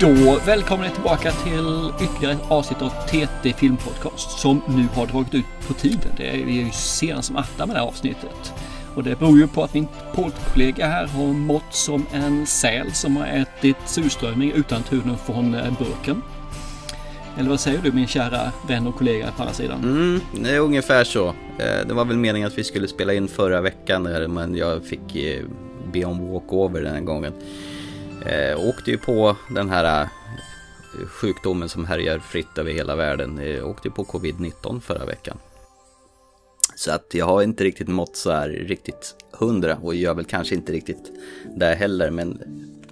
Då välkomnar ni tillbaka till ytterligare ett avsnitt av TT Filmpodcast som nu har dragit ut på tiden. Det är ju sena som attan med det här avsnittet. Och det beror ju på att min poddkollega här har mått som en säl som har ätit surströmming utan turen från eh, burken. Eller vad säger du min kära vän och kollega på andra sidan? Mm, det är ungefär så. Eh, det var väl meningen att vi skulle spela in förra veckan men jag fick eh, be om walkover den här gången. Jag åkte ju på den här sjukdomen som härjar fritt över hela världen. Jag åkte på covid-19 förra veckan. Så att jag har inte riktigt mått så här riktigt hundra och gör väl kanske inte riktigt det heller. Men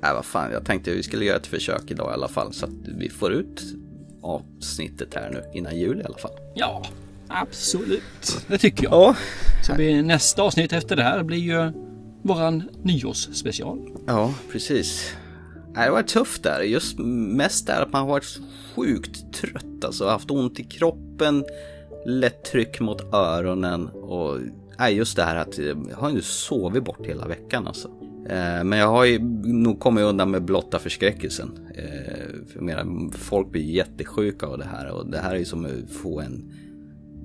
äh, vad fan, jag tänkte att vi skulle göra ett försök idag i alla fall så att vi får ut avsnittet här nu innan jul i alla fall. Ja, absolut. Det tycker jag. Ja. Så blir nästa avsnitt efter det här blir ju våran nyårsspecial. Ja, precis. Det var tufft där. Just mest där att man har varit sjukt trött alltså. Haft ont i kroppen lätt tryck mot öronen och nej, just det här att jag har ju sovit bort hela veckan alltså. Eh, men jag har ju nog kommit undan med blotta förskräckelsen. Eh, för mera, folk blir jättesjuka av det här och det här är ju som att få en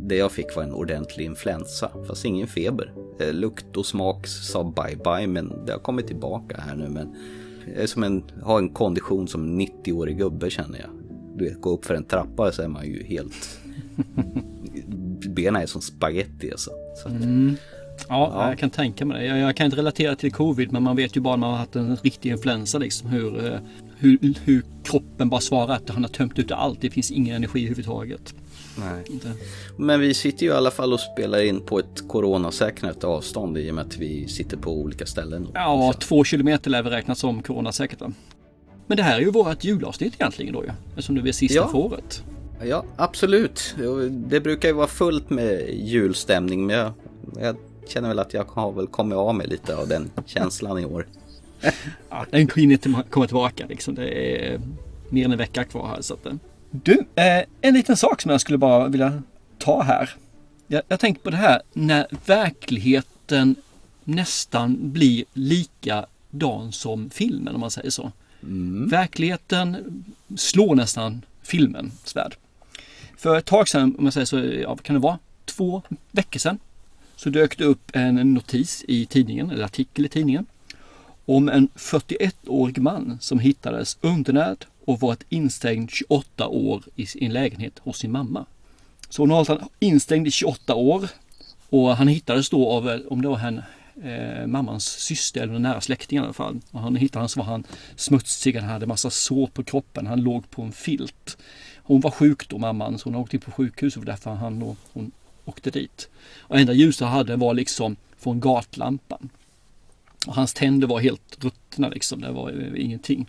det jag fick var en ordentlig influensa, fast ingen feber. Eh, lukt och smak sa bye bye, men det har kommit tillbaka här nu. Men det är som en, ha en kondition som 90-årig gubbe känner jag. Du vet, gå upp för en trappa så är man ju helt benen är som spaghetti alltså. Så att, mm. ja, ja, jag kan tänka mig det. Jag, jag, kan inte relatera till covid men man vet ju bara när man har haft en riktig influensa liksom hur, eh, hur, hur kroppen bara svarar att han har tömt ut allt. Det finns ingen energi överhuvudtaget. Nej. Inte. Men vi sitter ju i alla fall och spelar in på ett coronasäkrat avstånd i och med att vi sitter på olika ställen. Ja, två kilometer lär vi räknas som coronasäkert. Men det här är ju vårt julavsnitt egentligen då ju. Eftersom det är sista ja. för året. Ja, absolut. Det brukar ju vara fullt med julstämning men jag, jag känner väl att jag har väl kommit av mig lite av den känslan i år. ja, den inte komma tillbaka liksom. Det är mer än en vecka kvar här. Så att, eh. Du, eh, en liten sak som jag skulle bara vilja ta här. Jag, jag tänker på det här när verkligheten nästan blir likadan som filmen om man säger så. Mm. Verkligheten slår nästan filmens värld. För ett tag sedan, om jag säger så, ja, kan det vara? Två veckor sedan. Så dök det upp en notis i tidningen, eller artikel i tidningen. Om en 41-årig man som hittades undernärd och varit instängd 28 år i sin lägenhet hos sin mamma. Så hon har varit instängd i 28 år och han hittades då av, eh, om det var henne, eh, mammans syster eller nära släkting i alla fall. Och han hittade så var han smutsig, han hade massa sår på kroppen, han låg på en filt. Hon var sjuk då mamman så hon åkte in på sjukhus och därför han då, hon åkte dit. Och enda ljuset han hade var liksom från gatlampan. Och hans tänder var helt ruttna liksom, det var eh, ingenting.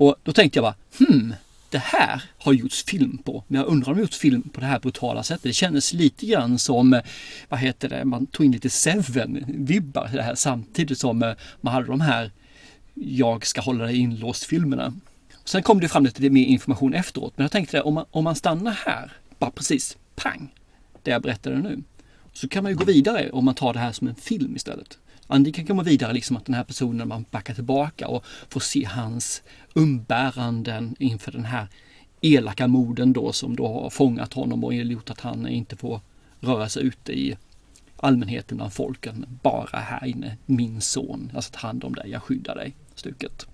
Och då tänkte jag bara, hmm, det här har gjorts film på. Men jag undrar om det gjorts film på det här brutala sättet. Det kändes lite grann som, eh, vad heter det, man tog in lite Seven-vibbar i det här samtidigt som eh, man hade de här jag ska hålla dig inlåst filmerna. Sen kom det fram lite mer information efteråt. Men jag tänkte om man, om man stannar här, bara precis, pang, det jag berättade nu. Så kan man ju gå vidare om man tar det här som en film istället. Antingen kan man gå vidare liksom att den här personen, man backar tillbaka och får se hans umbäranden inför den här elaka morden då som då har fångat honom och gjort att han inte får röra sig ute i allmänheten bland folken. Bara här inne, min son, jag tar hand om dig, jag skyddar dig, stuket.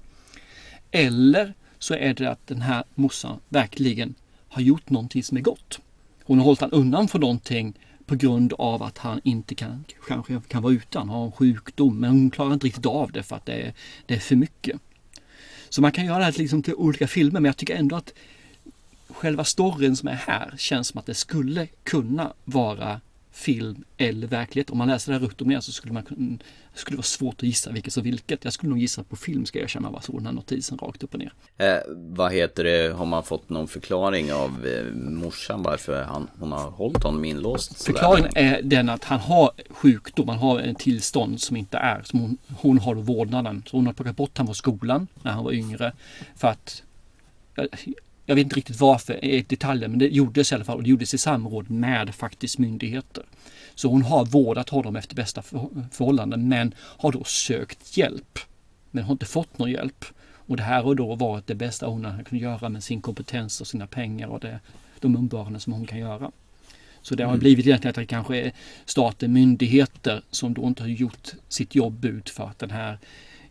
Eller så är det att den här morsan verkligen har gjort någonting som är gott. Hon har hållit honom undan för någonting på grund av att han inte kan, kanske kan vara utan, har en sjukdom men hon klarar inte riktigt av det för att det är, det är för mycket. Så man kan göra det här liksom till olika filmer men jag tycker ändå att själva storyn som är här känns som att det skulle kunna vara film eller verklighet. Om man läser det här runt om igen så skulle man det skulle vara svårt att gissa vilket som vilket. Jag skulle nog gissa på film ska jag känna vad så den här notisen rakt upp och ner. Eh, vad heter det, har man fått någon förklaring av eh, morsan varför han, hon har hållit honom inlåst? Förklaringen är den att han har sjukdom, han har en tillstånd som inte är, som hon, hon har vårdnaden. Så hon har plockat bort honom från skolan när han var yngre för att jag vet inte riktigt varför i detaljer, men det gjordes i alla fall och det gjordes i samråd med faktiskt myndigheter. Så hon har vårdat honom efter bästa förhållanden men har då sökt hjälp. Men har inte fått någon hjälp. Och det här har då varit det bästa hon har kunnat göra med sin kompetens och sina pengar och det, de umbäranden som hon kan göra. Så det har Mm. blivit egentligen att det kanske är staten, myndigheter som då inte har gjort sitt jobb ut för att den här,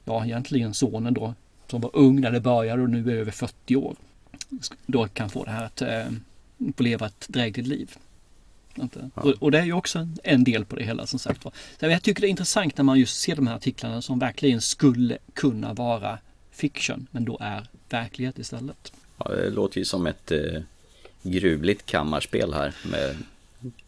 ja egentligen sonen då, som var ung när det började och nu är över 40 år, då kan få det här att eh, få leva ett drägligt liv. Inte? Ja. Och, och det är ju också en, del på det hela som sagt var. Så jag tycker det är intressant när man just ser de här artiklarna som verkligen skulle kunna vara fiction men då är verklighet istället. Ja, det låter ju som ett eh, gruvligt kammarspel här med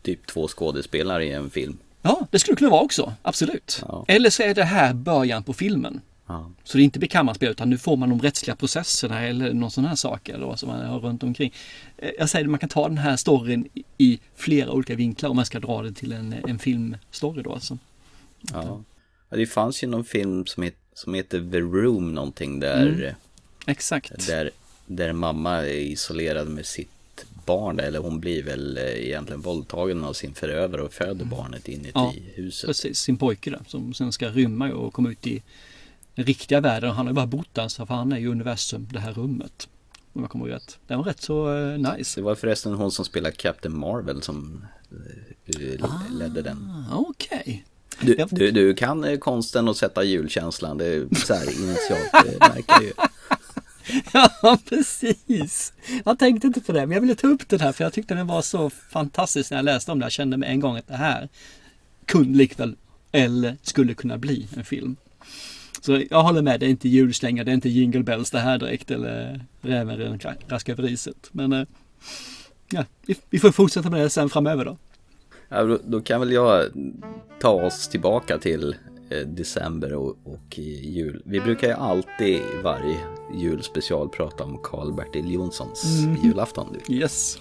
typ två skådespelare i en film. Ja, det skulle kunna vara också, absolut. Ja. Eller så är det här början på filmen. Ja. Så det är inte kammarspel utan nu får man de rättsliga processerna eller någon sån här saker då, som man har runt omkring. Eh, Jag säger det, man kan ta den här storyn i- flera olika vinklar om man ska dra det till en, en filmstory då alltså. Ja. ja, det fanns ju någon film som, het, som heter The Room någonting där, Mm. Exakt. där, där mamma är isolerad med sitt barn eller hon blir väl eh, egentligen våldtagen av sin förövare och föder barnet inuti Ja, huset. Precis, sin pojke där som sen ska rymma och komma ut i den riktiga världen. Han har ju bara bott där så för han är ju universum, det här rummet. Om jag kommer ihåg rätt. Den var rätt så eh, nice. Det var förresten hon som spelar Captain Marvel som eh, ledde den. Ah, Okej. Du, Ja. du, du kan eh, konsten att sätta julkänslan, det är så här initialt, det märker ju. Ja, precis. Jag tänkte inte på det, men jag ville ta upp den här för jag tyckte den var så fantastisk när jag läste om det. Jag kände med en gång att det här kunde likväl, eller skulle kunna bli en film. Så jag håller med, det är inte julslängar, det är inte jingle bells det här direkt eller räven raskar över riset. Men eh, ja, vi, får fortsätta med det sen framöver då. Ja, då, då kan väl jag ta oss tillbaka till eh, december och, och jul. Vi brukar ju alltid i varje julspecial prata om Karl-Bertil Jonssons julafton. Du. Yes.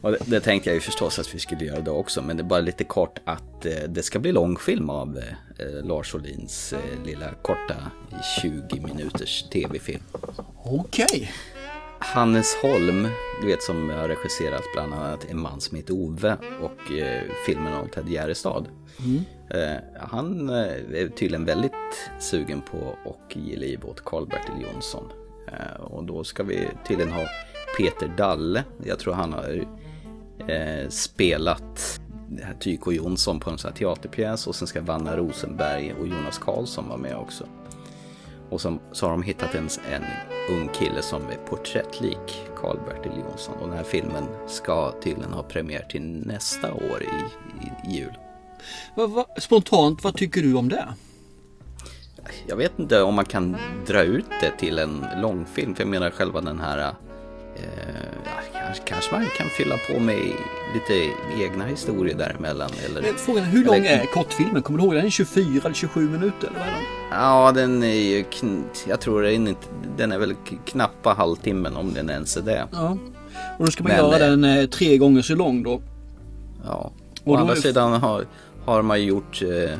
Och det, det tänkte jag ju förstås att vi skulle göra då också, men det är bara lite kort att eh, det ska bli långfilm av eh, Lars Ohlins eh, lilla korta 20 minuters tv-film. Okej. Hannes Holm, du vet som har regisserat bland annat En man som heter Ove och eh, filmen om Ted Gärdestad. Eh, han eh, är tydligen väldigt sugen på att ge liv åt Karl-Bertil Jonsson. Eh, och då ska vi tydligen ha Peter Dalle. Jag tror han har eh, spelat Tyko Jonsson på en sån här teaterpjäs och sen ska Vanna Rosenberg och Jonas Karlsson vara med också. Och så, så har de hittat en, en ung kille som är porträttlik Karl-Bertil Jonsson. Och den här filmen ska tydligen ha premiär till nästa år i, i, i jul. Vad- vad- Spontant, vad tycker du om det? Jag vet inte om man kan dra ut det till en långfilm. För jag menar själva den här... Eh, kanske, kanske man kan fylla på med lite egna historier däremellan. Eller, Men Frågan är hur lång eller- är kortfilmen? Kommer du ihåg den? är 24 eller 27 minuter eller vad är den? Ja, den är ju... Jag tror den är, inte, den är väl knappa halvtimmen om den ens är det. Ja. Och då ska man Men, göra eh, den eh, tre gånger så lång då. Ja. Och Å andra sidan har, har man gjort eh,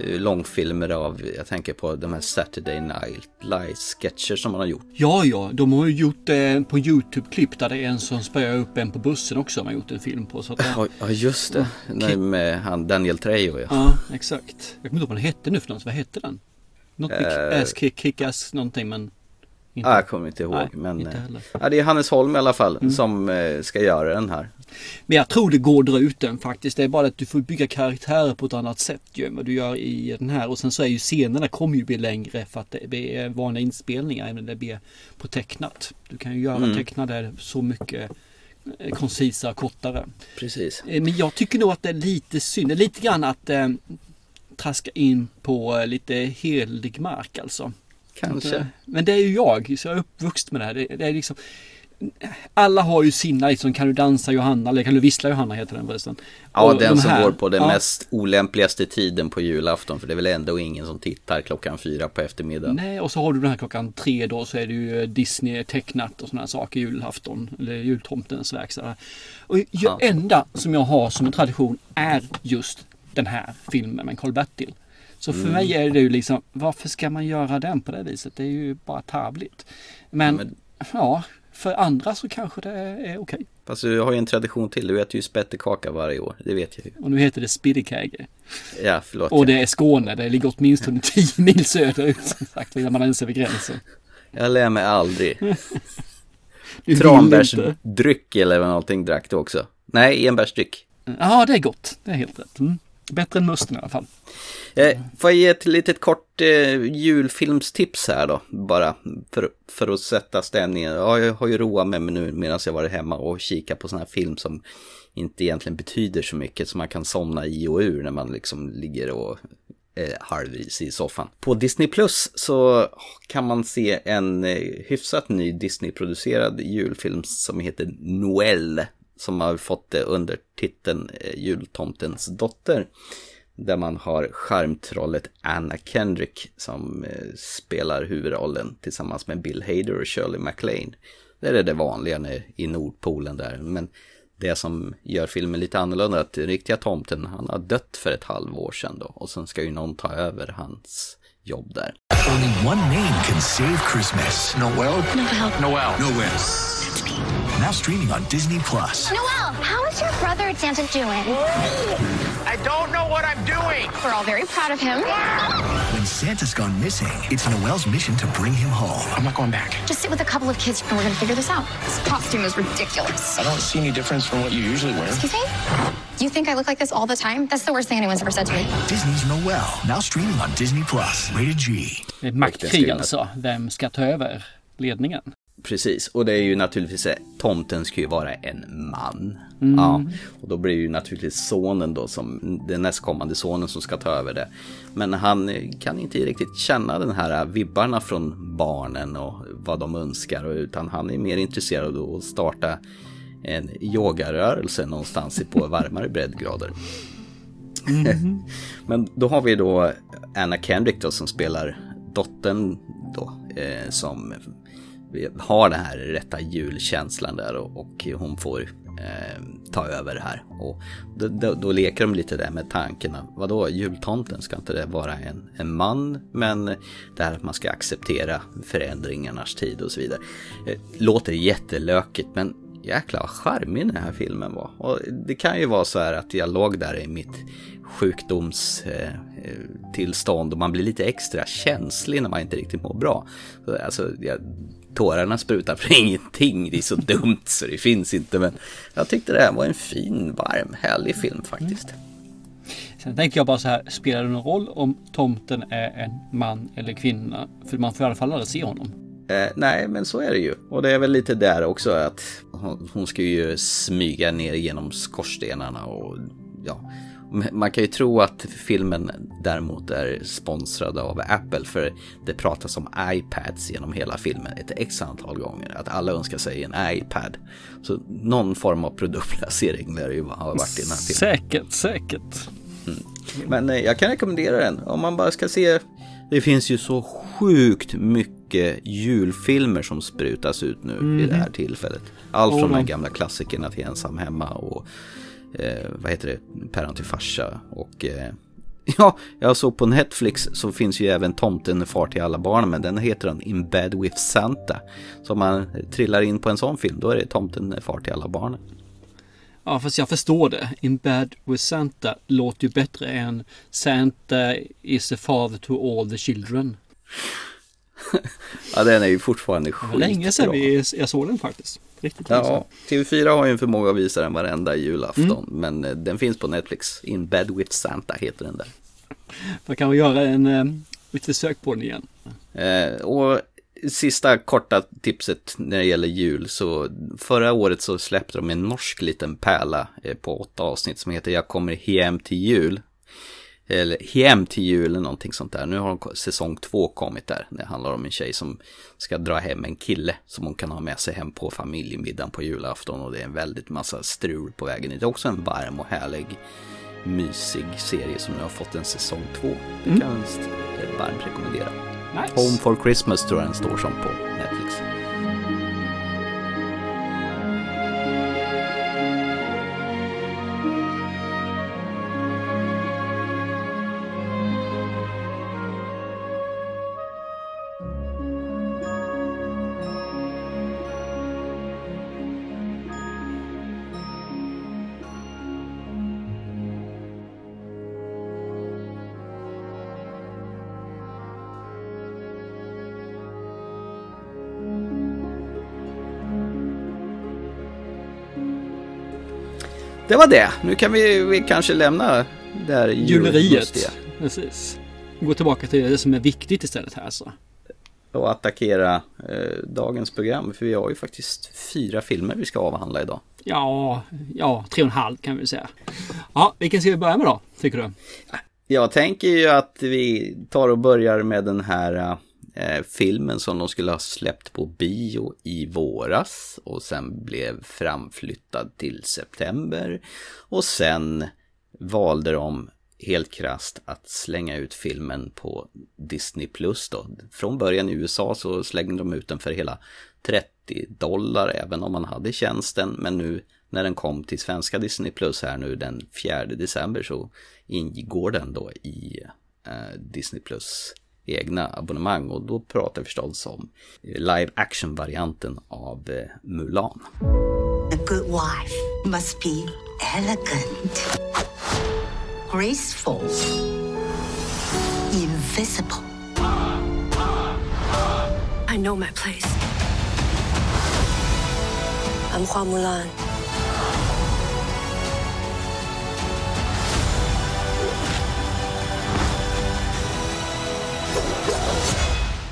långfilmer av, jag tänker på de här Saturday Night Live-sketcher som man har gjort. Ja, ja, de har ju gjort eh, på Youtube-klipp där det är en som spöar upp en på bussen också. Man har gjort en film på. Så att, eh, Ja, ja, just det. Nej, med han Daniel Trejo, ja. ja, exakt. Jag kommer inte ihåg vad den hette nu för något. Vad hette den? Något med Eh. ass kick, kick ass någonting men... Inte. Ah, jag kommer inte ihåg, Nej, men inte eh, ja, det är Hannes Holm i alla fall som eh, ska göra den här. Men jag tror det går dra ut den faktiskt. Det är bara att du får bygga karaktärer på ett annat sätt ju vad du gör i den här. Och sen så är ju scenerna kommer ju bli längre för att det är vanliga inspelningar än det blir på tecknat. Du kan ju göra Mm. tecknade så mycket eh, koncisare, kortare. Precis. Eh, Men jag tycker nog att det är lite synd, det är lite grann att eh, traska in på eh, lite helig mark alltså. Kanske. Men det är ju jag, så jag är uppvuxen med det här. Det, det är liksom, alla har ju sina, liksom, kan du dansa Johanna, eller kan du vissla Johanna heter den förresten. Ja, Och den de som här- går på den ja, mest olämpligaste tiden på julafton. För det är väl ändå ingen som tittar klockan fyra på eftermiddagen. Nej, och så har du den här klockan tre då så är det ju eh, Disney tecknat och sådana saker, julafton, eller jultomtens verkstad. Och Ja. enda som jag har som en tradition är just den här filmen med Karl-Bertil. Så för Mm. mig är det ju liksom, varför ska man göra den på det viset? Det är ju bara tarvligt. Men, Men- ja, för andra så kanske det är okej. Fast du har ju en tradition till. Du äter ju spettekaka varje år. Det vet jag ju. Och nu heter det Spiddekäge. Ja, förlåt. Och ja. det är Skåne, det ligger åtminstone 10 mil söderut som sagt, innan man ens över gränsen. Jag lär mig aldrig. Tranbärsdryck eller någonting drack du också? Nej, enbärsdryck. Ja, det är gott. Det är helt rätt. Mm. Bättre än musten i alla fall. Eh, får jag ge ett litet kort eh, julfilmstips här då, bara för, för att sätta stämningen. Ja, jag har ju roat mig nu medan jag varit hemma och kika på sådana här film som inte egentligen betyder så mycket, som man kan somna i och ur när man liksom ligger och eh, halvvis i soffan. På Disney Plus så kan man se en eh, hyfsat ny Disney-producerad julfilm som heter Noel. Som har fått eh, det under titeln eh, Jultomtens dotter. Där man har charmtrollet Anna Kendrick som eh, spelar huvudrollen tillsammans med Bill Hader och Shirley MacLaine. Det är det vanliga i Nordpolen där. Men det som gör filmen lite annorlunda är att den riktiga tomten, han har dött för ett halvår sedan då. Och sen ska ju någon ta över hans jobb där. Only one name can save Christmas. Noel? Noel. Noel. Noel. Now streaming on Disney Plus. Noel, how is your brother Santa doing? I don't know what I'm doing. We're all very proud of him. When Santa's gone missing, it's Noel's mission to bring him home. I'm not going back. Just sit with a couple of kids and we're gonna figure this out. This costume is ridiculous. I don't see any difference from what you usually wear. Excuse me? You think I look like this all the time? That's the worst thing anyone's ever said to me. Disney's Noel. Now streaming on Disney Plus. Rated G. Det är Maktkrig alltså. Vem ska ta över ledningen? Precis, och det är ju naturligtvis, eh, tomten ska ju vara en man. Ja, och då blir det ju naturligtvis sonen då som, den nästkommande sonen som ska ta över det. Men han kan inte riktigt känna den här vibbarna från barnen och vad de önskar, utan han är mer intresserad av att starta en yogarörelse någonstans på varmare breddgrader. Men då har vi då Anna Kendrick då som spelar dottern då, eh, som har den här rätta julkänslan där och, och hon får eh, ta över här. Och då, då, då, leker de lite där med tanken, vadå jultomten, ska inte det vara en, en man? Men det här att man ska acceptera förändringarnas tid och så vidare. Eh, låter jättelökigt men jäklar vad charmig den här filmen var. Och det kan ju vara så här att jag låg där i mitt sjukdomstillstånd eh, eh, och man blir lite extra känslig när man inte riktigt mår bra. Alltså, jag, tårarna sprutar för ingenting, det är så dumt så det finns inte. Men jag tyckte det här var en fin, varm, härlig film faktiskt. Sen tänker jag bara så här, spelar det någon roll om tomten är en man eller kvinna? För man får i alla fall aldrig se honom. Eh, nej, men så är det ju. Och det är väl lite där också att hon, hon ska ju smyga ner genom skorstenarna och ja, man kan ju tro att filmen däremot är sponsrad av Apple för det pratas om iPads genom hela filmen ett x antal gånger. Att alla önskar sig en iPad. Så någon form av produktplacering lär ju ha varit i den här filmen. Säkert, säkert. Mm. Men eh, jag kan rekommendera den om man bara ska se. Det finns ju så sjukt mycket julfilmer som sprutas ut nu mm. vid det här tillfället. Allt från oh, de gamla klassikerna till Ensam hemma och eh, vad heter det, Päron till farsa och eh, Ja, jag såg på Netflix så finns ju även Tomten far till alla barn men den heter den In Bed With Santa. Så om man trillar in på en sån film då är det Tomten far till alla barnen. Ja, fast jag förstår det. In Bed With Santa låter ju bättre än Santa is the father to all the children. ja, den är ju fortfarande skitbra. Länge sedan vi, jag såg den faktiskt. Riktigt ja, TV4 har ju en förmåga att visa den varenda julafton. Mm. Men eh, den finns på Netflix. In Bed With Santa heter den där. Man kan vi göra en, eh, ett försök på den igen. Eh, och sista korta tipset när det gäller jul. Så förra året så släppte de en norsk liten pärla eh, på åtta avsnitt som heter Jag kommer hem till jul eller hem till jul eller någonting sånt där. Nu har säsong två kommit där. Det handlar om en tjej som ska dra hem en kille som hon kan ha med sig hem på familjemiddagen på julafton. Och det är en väldigt massa strul på vägen Det är också en varm och härlig mysig serie som nu har fått en säsong två. Det kan mm. jag varmt rekommendera. Nice. Home for Christmas tror jag den står som på Netflix. Det var det. Nu kan vi, vi kanske lämna det här Juleriet. Precis. Gå tillbaka till det som är viktigt istället här så. och attackera eh, dagens program. För vi har ju faktiskt fyra filmer vi ska avhandla idag. Ja, ja, tre och en halv kan vi säga. Ja, vilken ska vi börja med då, tycker du? Jag tänker ju att vi tar och börjar med den här eh, filmen som de skulle ha släppt på bio i våras och sen blev framflyttad till september. Och sen valde de helt krast att slänga ut filmen på Disney Plus då. Från början i USA så slängde de ut den för hela 30 dollar även om man hade tjänsten. Men nu när den kom till svenska Disney Plus här nu den 4 december så ingår den då i eh, Disney Plus egna abonnemang och då pratar vi förstås om live action-varianten av eh, Mulan. A good wife must be elegant, graceful, invisible. I know my place. I'm Hua Mulan.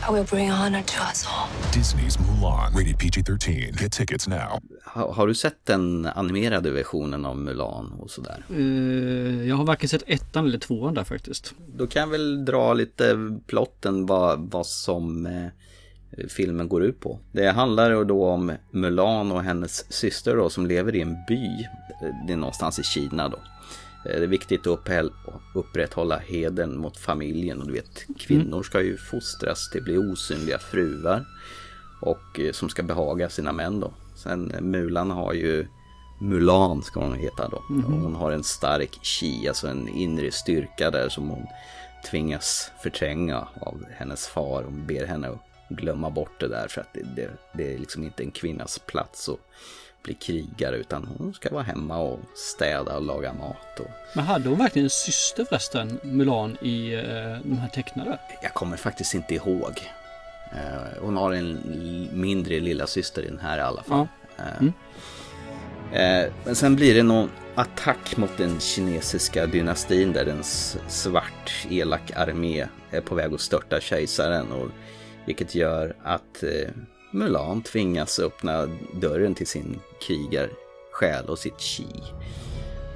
I will bring honor to us all. Disney's Mulan, rated PG 13. Get tickets now. Har, har du sett den animerade versionen av Mulan och sådär? Eh, jag har varken sett ettan eller tvåan där faktiskt. Då kan jag väl dra lite plotten vad, vad som eh, filmen går ut på. Det handlar ju då om Mulan och hennes syster då som lever i en by. Det är någonstans i Kina då. Eh, Det är viktigt att upprätthålla heden mot familjen och du vet kvinnor ska ju fostras till att bli osynliga fruar och eh, som ska behaga sina män då. Sen eh, Mulan har ju Mulan ska hon heta då. Och Hon har en stark chi, alltså en inre styrka där som hon tvingas förtränga av hennes far. Hon ber henne att glömma bort det där för att det, det, det är liksom inte en kvinnas plats att bli krigare utan hon ska vara hemma och städa och laga mat. Och... Men hade hon verkligen en syster förresten, Mulan, i eh, de här tecknade? Jag kommer faktiskt inte ihåg. Eh, hon har en mindre lilla syster i den här i alla fall. Eh, eh, men sen blir det någon attack mot den kinesiska dynastin där en svart elak armé är på väg att störta kejsaren. Och, vilket gör att eh, Mulan tvingas öppna dörren till sin krigarsjäl och sitt chi.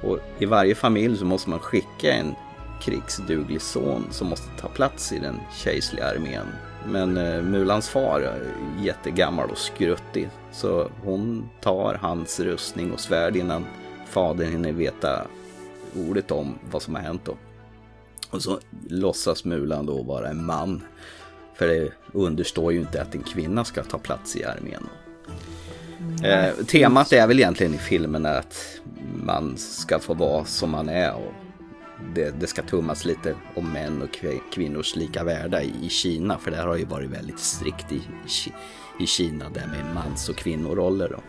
Och i varje familj så måste man skicka en krigsduglig son som måste ta plats i den kejserliga armén. Men eh, Mulans far är jättegammal och skruttig så hon tar hans rustning och svärd innan fadern hinner veta ordet om vad som har hänt då. Och så låtsas Mulan då vara en man. För det understår ju inte att en kvinna ska ta plats i armén. Eh, temat är väl egentligen i filmen att man ska få vara som man är och det, det ska tummas lite om män och kv- kvinnors lika värde i, i Kina. För det här har ju varit väldigt strikt i, i Kina, det med mans och kvinnoroller. Då.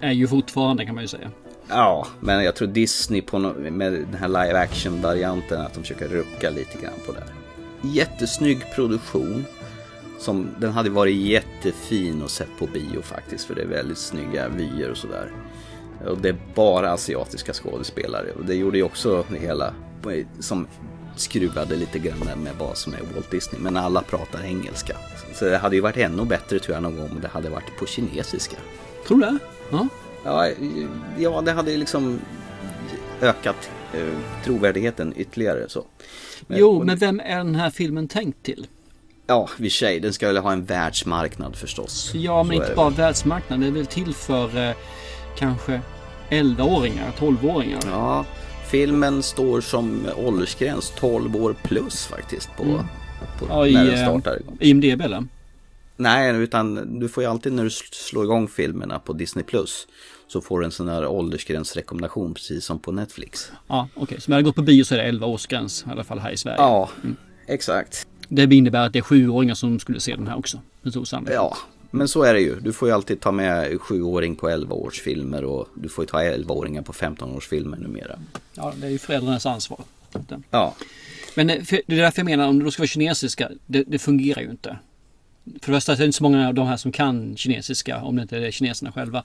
Är ju fortfarande kan man ju säga. Ja, men jag tror Disney på no med den här live action varianten att de försöker rucka lite grann på det. Jättesnygg produktion. Som, den hade varit jättefin att sett på bio faktiskt för det är väldigt snygga vyer och sådär. Och det är bara asiatiska skådespelare och det gjorde ju också det hela som skruvade lite grann med vad som är Walt Disney. Men alla pratar engelska. Så det hade ju varit ännu bättre tror jag någon gång om det hade varit på kinesiska. Tror du det? Ja. Ja, ja det hade liksom ökat eh, trovärdigheten ytterligare så. Men- Jo, men vem är den här filmen tänkt till? Ja, vid sig. Den ska väl ha en världsmarknad förstås. Ja, men Så inte bara väl. världsmarknaden. Det är väl till för eh, kanske 11-åringar, 12-åringar. Ja, filmen står som åldersgräns 12 år plus faktiskt på, på Ja, i, när den eh, startar igång. IMDB eller? Nej, utan du får ju alltid när du slår igång filmerna på Disney Plus så får du en sån här åldersgränsrekommendation precis som på Netflix. Ja, okej. Så när jag går på bio så är det 11 årsgräns i alla fall här i Sverige. Ja, exakt. Det innebär att det är 7-åringar som skulle se den här också. Med stor sannolikhet. Ja, men så är det ju. Du får ju alltid ta med 7-åring på 11-årsfilmer och du får ju ta 11-åringar på 15-årsfilmer numera. ja, det är ju föräldrarnas ansvar. Ja, Men eh, det är därför jag menar, om det då ska vara kinesiska, det, det fungerar ju inte. För det första är det inte så många av de här som kan kinesiska, om det inte är kineserna själva.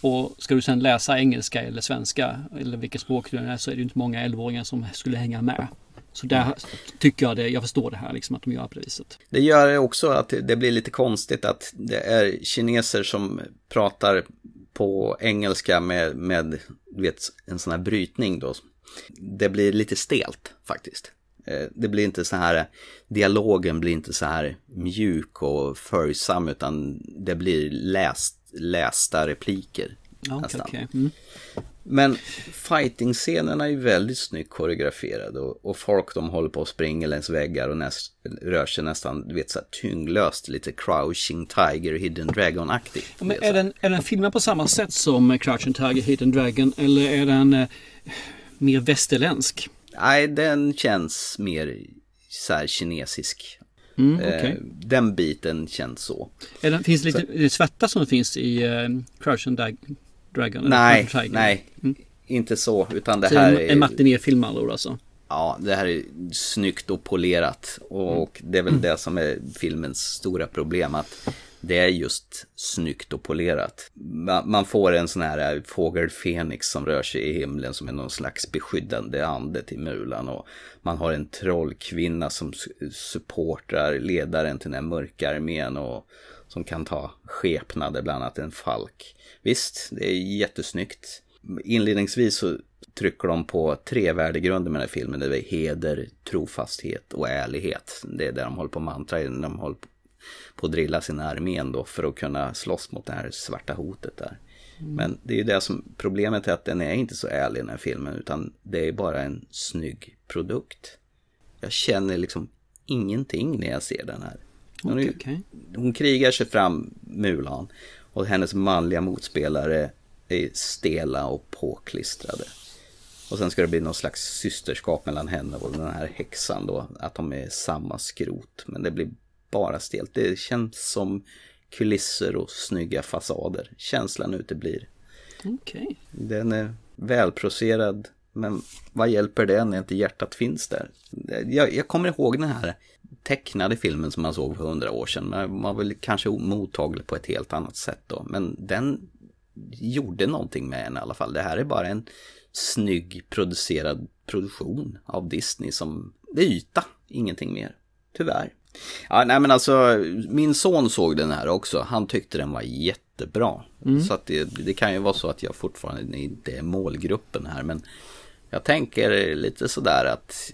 Och ska du sen läsa engelska eller svenska eller vilket språk du än är så är det ju inte många 11-åringar som skulle hänga med. Så där tycker jag det, jag förstår det här liksom att de gör på det viset. Det gör också att det blir lite konstigt att det är kineser som pratar på engelska med, med vet, en sån här brytning då. Det blir lite stelt faktiskt. Eh, det blir inte så här, dialogen blir inte så här mjuk och följsam utan det blir läst, lästa repliker. Okej, nästan. okej. Mm. Men fighting-scenerna är ju väldigt snyggt koreograferade och, och folk de håller på att springa längs väggar och näst, rör sig nästan, du vet så här tyngdlöst, lite crouching tiger, hidden dragon-aktigt. Men är den, är den filmad på samma sätt som Crouching Tiger, Hidden Dragon eller är den eh, mer västerländsk? Nej, den känns mer så här kinesisk. Mm, Eh, okej. Den biten känns så. Är den, finns det lite det svarta som finns i uh, Crouching Dag- Dragon? Nej, nej, inte så, utan det Så här en, är... en matinéfilm med alltså? Ja, det här är snyggt och polerat. Och det är väl det som är filmens stora problem. Att det är just snyggt och polerat. Ma- Man får en sån här fågel Fenix som rör sig i himlen som är någon slags beskyddande ande till Mulan. Och man har en trollkvinna som su- supportar ledaren till den här mörka armén. Och som kan ta skepnader, bland annat en falk. Visst, det är jättesnyggt. Inledningsvis så trycker de på tre värdegrunder med den här filmen. Det är heder, trofasthet och ärlighet. Det är det de håller på mantra när de håller på att drilla sin armén då för att kunna slåss mot det här svarta hotet där. Men det är ju det som, problemet är att den är inte så ärlig den här filmen utan det är bara en snygg produkt. Jag känner liksom ingenting när jag ser den här. Hon, okej. hon krigar sig fram, Mulan, och hennes manliga motspelare är stela och påklistrade. Och sen ska det bli någon slags systerskap mellan henne och den här häxan då, att de är samma skrot. Men det blir bara stelt. Det känns som kulisser och snygga fasader. Känslan uteblir. Okej. Den är välproserad, men vad hjälper det när inte hjärtat finns där? Jag, jag kommer ihåg den här tecknade filmen som man såg för hundra år sedan. Man var väl kanske mottaglig på ett helt annat sätt då. Men den gjorde någonting med en i alla fall. Det här är bara en snygg producerad produktion av Disney som, det är yta, ingenting mer. Tyvärr. Ja, nej men alltså, min son såg den här också. Han tyckte den var jättebra. Så att det, det kan ju vara så att jag fortfarande inte är målgruppen här. Men jag tänker lite sådär att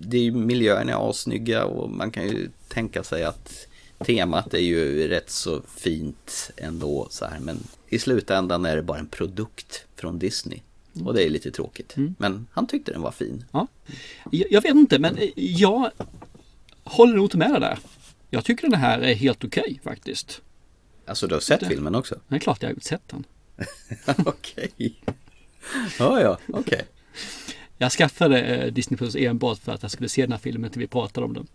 det är ju, miljöerna är assnygga och man kan ju tänka sig att temat är ju rätt så fint ändå så här. Men i slutändan är det bara en produkt från Disney. Och det är lite tråkigt. Men han tyckte den var fin. Ja. Jag, vet inte, men eh, jag håller nog inte med dig där. Jag tycker den här är helt okej faktiskt. Alltså du har sett Det- filmen också? Det är klart jag har sett den. okej. Ja, ja, okej. Jag skaffade eh, Disney Plus enbart för att jag skulle se den här filmen till vi pratade om den.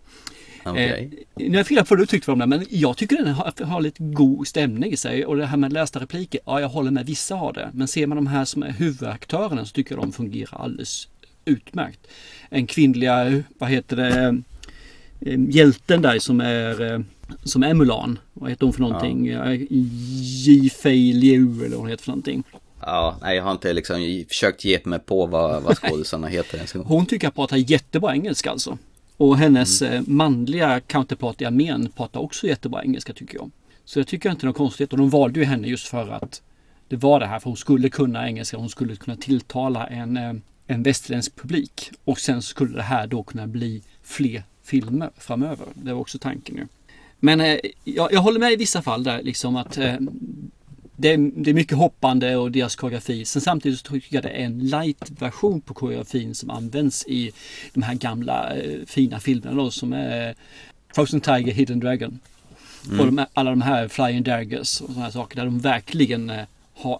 Okej. Eh, nu har jag vad du tyckte om den, men jag tycker den har, har lite god stämning i sig. Och det här med lästa repliker, ja jag håller med, vissa har det. Men ser man de här som är huvudaktörerna så tycker jag de fungerar alldeles utmärkt. En kvinnliga, vad heter det, eh, hjälten där som är, eh, som är Mulan. Vad heter hon för någonting? Ja. Ji Fei Liu eller vad hon heter för någonting. Ja, nej jag har inte liksom försökt ge mig på vad, vad skådisarna heter ens. Hon tycker jag pratar jättebra engelska alltså. Och hennes eh, manliga counterpart i armén pratar också jättebra engelska tycker jag. Så jag tycker inte det är något konstigt. Och de valde ju henne just för att det var det här. För hon skulle kunna engelska. Hon skulle kunna tilltala en, eh, en västerländsk publik. Och sen skulle det här då kunna bli fler filmer framöver. Det var också tanken ju. Men eh, jag, jag håller med i vissa fall där liksom att eh, det är, det är mycket hoppande och deras koreografi. Sen samtidigt så tycker jag det är en light-version på koreografin som används i de här gamla eh, fina filmerna då som är Frozen Tiger, Hidden Dragon. Och de, alla de här Flying Daggers och sådana saker där de verkligen eh, har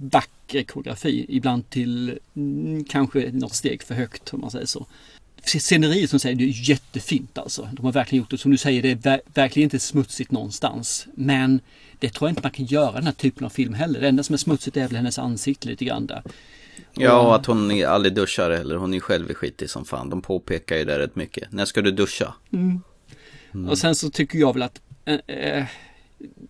vacker koreografi. Ibland till mm, kanske något steg för högt om man säger så. Sceneriet som säger det är jättefint alltså. De har verkligen gjort det. Som du säger, det är ver- verkligen inte smutsigt någonstans. Men det tror jag inte man kan göra den här typen av film heller. Det enda som är smutsigt är väl hennes ansikte lite grann där. Ja, och att hon aldrig duschar eller hon är själv skitig som fan. De påpekar ju det rätt mycket. När ska du duscha? Och sen så tycker jag väl att eh, eh,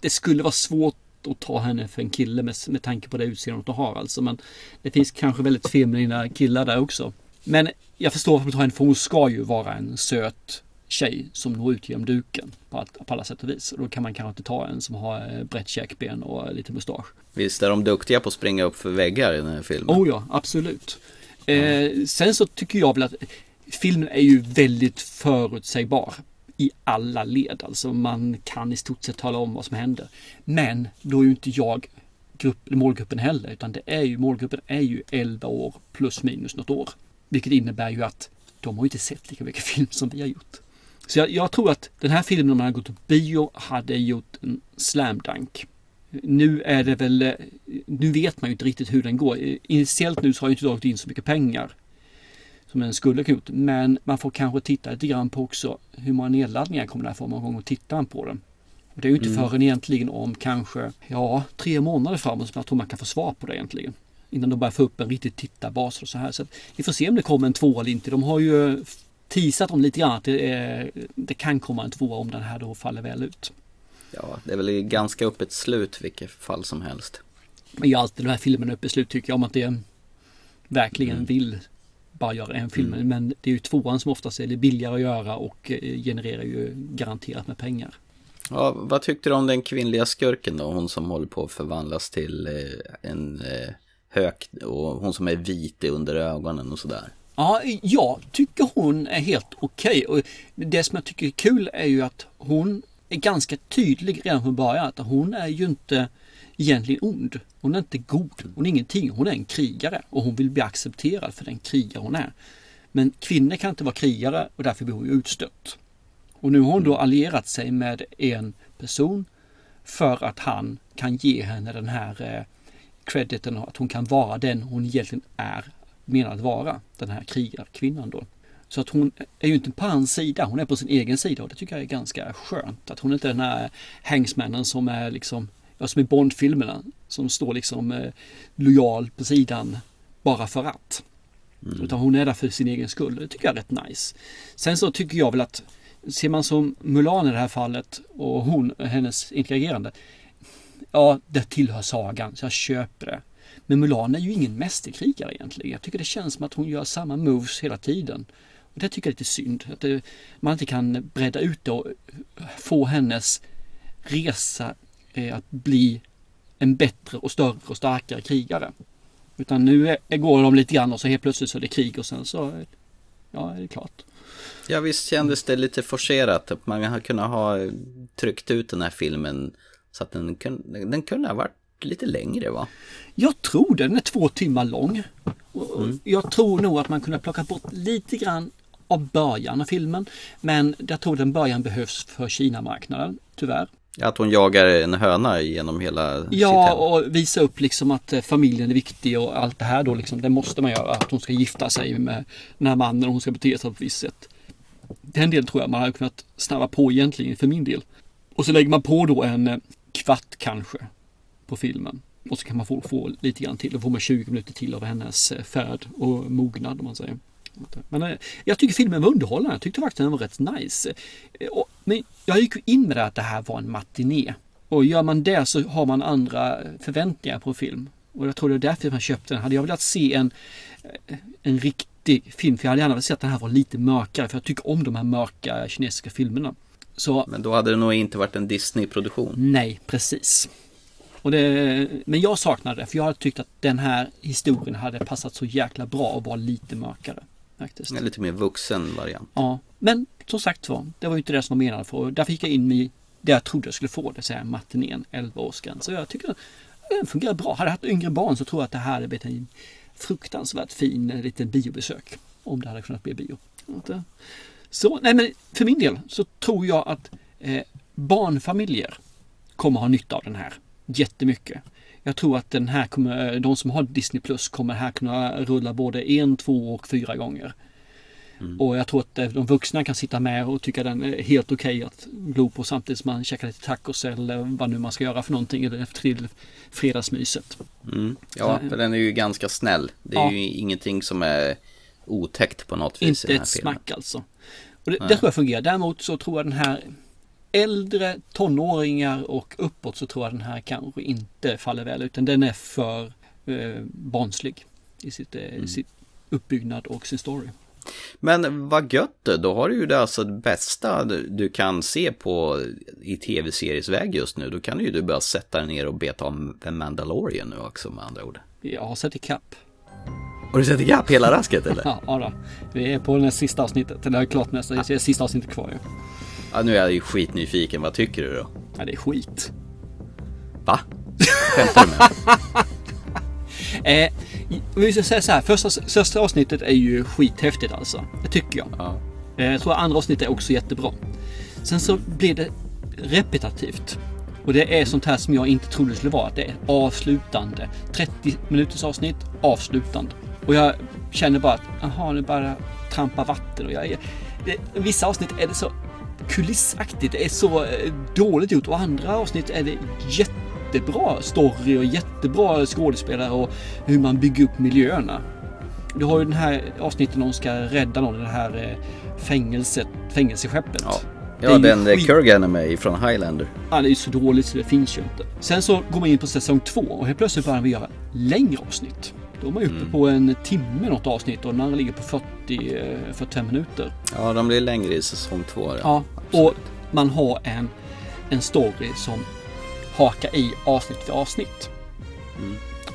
det skulle vara svårt att ta henne för en kille med, med tanke på det utseendet hon har alltså. Men det finns kanske väldigt feminina killar där också. Men jag förstår varför man tar henne för hon ska ju vara en söt tjej som når ut genom duken på, allt, på alla sätt och vis. Och då kan man kanske inte ta en som har eh, brett käkben och lite mustasch. Visst är de duktiga på att springa upp för väggar i den här filmen? Oh ja, absolut. Eh, sen så tycker jag väl att filmen är ju väldigt förutsägbar i alla led. Alltså man kan i stort sett tala om vad som händer. Men då är ju inte jag grupp, målgruppen heller, utan det är ju, målgruppen är ju 11 år plus minus något år. Vilket innebär ju att de har inte sett lika mycket film som vi har gjort. Så jag, jag tror att den här filmen om man hade gått på bio hade gjort en slam dunk. Nu är det väl, eh, nu vet man ju inte riktigt hur den går. Initiellt nu så har ju inte dragit in så mycket pengar som den skulle kunna gjort. Men man får kanske titta lite grann på också hur många nedladdningar kommer det här få många gånger tittar man på den. Och det är ju inte Mm. förrän egentligen om kanske, ja, tre månader framåt som jag tror man kan få svar på det egentligen. Innan de börjar få upp en riktig tittarbas och så här. Så att vi får se om det kommer en tvåa eller inte. De har ju teasat om lite grann att det, är, det kan komma en tvåa om den här då faller väl ut. Ja, det är väl ganska öppet slut vilket fall som helst. Men ju alltid de här filmerna uppe i slut tycker jag om att det verkligen vill bara göra en film. Men det är ju tvåan som oftast är det billigare att göra och eh, genererar ju garanterat med pengar. Ja, vad tyckte du om den kvinnliga skurken då? Hon som håller på att förvandlas till eh, en eh, hök och hon som är vit under ögonen och sådär. Ja, jag tycker hon är helt okej. Och Det som jag tycker är kul är ju att hon är ganska tydlig redan från början. Att hon är ju inte egentligen ond. Hon är inte god. Hon är ingenting. Hon är en krigare och hon vill bli accepterad för den krigare hon är. Men kvinnor kan inte vara krigare och därför blir hon utstött. Och nu har hon då allierat sig med en person för att han kan ge henne den här eh, crediten att hon kan vara den hon egentligen är menad att vara. Den här krigarkvinnan då. Så att hon är ju inte på hans sida, hon är på sin egen sida och det tycker jag är ganska skönt. Att hon inte är den här hängsmännen som är liksom, ja, som i Bondfilmerna, som står liksom eh, lojal på sidan bara för att. Utan hon är där för sin egen skull. Det tycker jag är rätt nice. Sen så tycker jag väl att ser man som Mulan i det här fallet och hon, hennes interagerande. Ja, det tillhör sagan så jag köper det. Men Mulan är ju ingen mästerkrigare egentligen. Jag tycker det känns som att hon gör samma moves hela tiden. Och det tycker jag är lite synd. Att det, man inte kan bredda ut det och få hennes resa eh, att bli en bättre och större och starkare krigare. Utan nu är, går de lite grann och så helt plötsligt så är det krig och sen så ja, är det klart. Ja, visst kändes det lite forcerat att man hade kunnat ha tryckt ut den här filmen så att den, kunde, den kunde ha varit lite längre va? Jag tror det. Den är två timmar lång. Och Jag tror nog att man kunde plocka bort lite grann av början av filmen. Men jag tror den början behövs för Kina-marknaden, tyvärr. Att hon jagar en höna genom hela sitt Ja, hem. och visa upp liksom att eh, familjen är viktig och allt det här då liksom. Det måste man göra. Att hon ska gifta sig med den här mannen och hon ska bete sig på ett visst sätt. Den delen tror jag man hade kunnat snabba på egentligen för min del. Och så lägger man på då en eh, kvart kanske på filmen. Och så kan man få, få lite grann till. Då får man 20 minuter till av hennes eh, färd och mognad om man säger. Men eh, jag tycker filmen var underhållande. Jag tyckte faktiskt den var rätt nice. Eh, Men jag gick in med det att det här var en matiné. Och gör man det så har man andra förväntningar på film. Och jag tror det är därför man köpte den. Hade jag velat se en, eh, en riktig film, för jag hade gärna velat se att den här var lite mörkare. För jag tycker om de här mörka kinesiska filmerna. Så Men då hade det nog inte varit en Disney-produktion. Nej, precis. Och det, men jag saknade det för jag hade tyckt att den här historien hade passat så jäkla bra och var lite mörkare. Faktiskt. En lite mer vuxen variant. Ja, men som sagt var, det var ju inte det som var menat för. Därför gick jag in med det jag trodde jag skulle få, det vill säga matinén, 11-årsgräns. Så jag tycker den fungerar bra. Hade jag haft yngre barn så tror jag att det här hade blivit en fruktansvärt fin eh, liten biobesök. Om det hade kunnat bli bio. Eh, Så, nej men för min del så tror jag att eh, barnfamiljer kommer ha nytta av den här jättemycket. Jag tror att den här kommer, de som har Disney Plus kommer här kunna rulla både en, två och fyra gånger. Och jag tror att eh, de vuxna kan sitta med och tycka den är helt okej att glo på samtidigt som man käkar lite tacos eller vad nu man ska göra för någonting eller till fredagsmyset. Mm. Ja, för den är ju ganska snäll. Det är Ja. ju ingenting som är otäckt på något vis i Inte den här ett filmen. smack alltså. Och det, det tror jag fungerar. Däremot så tror jag den här äldre tonåringar och uppåt så tror jag den här kanske inte faller väl ut. Den är för eh, barnslig i sitt, eh, sitt uppbyggnad och sin story. Men vad gött det, då har du ju det alltså det bästa du kan se på i tv-seriesväg just nu. Då kan ju du bara sätta dig ner och beta om The Mandalorian nu också med andra ord. Jag har sett ikapp. Har du sett ikapp hela rasket eller? Ja, ja då. Vi är på det sista avsnittet. Eller klart nästan. Det är sista avsnittet kvar ju. Ja, nu är jag ju skitnyfiken, vad tycker du då? Ja, det är skit. Va? Skämtar du med mig? Eh, vi ska säga så här. Första, första avsnittet är ju skithäftigt alltså. Det tycker jag. Ja. Eh, jag tror andra avsnittet är också jättebra. Sen så blir det repetitivt. Och det är sånt här som jag inte trodde det skulle vara. Att det är avslutande. 30 minuters avsnitt, avslutande. Och jag känner bara att, jaha, nu bara trampa vatten. Och jag, är- det, vissa avsnitt är det så kulissaktigt. Det är så eh, dåligt gjort. Och andra avsnitt är det jättebra story och jättebra skådespelare och hur man bygger upp miljöerna. Du har ju den här avsnittet när de ska rädda någon i det här eh, fängelset, fängelseskeppet. Ja, ja den skit- Kurgan är med från Highlander. Ja, det är ju så dåligt så det finns ju inte. Sen så går man in på säsong två och helt plötsligt börjar vi göra längre avsnitt. Då är man uppe på en timme något avsnitt och den andra ligger på 40, eh, 45 minuter. Ja, de blir längre i säsong två. Ja, absolut. och man har en, en story som hakar i avsnitt för avsnitt.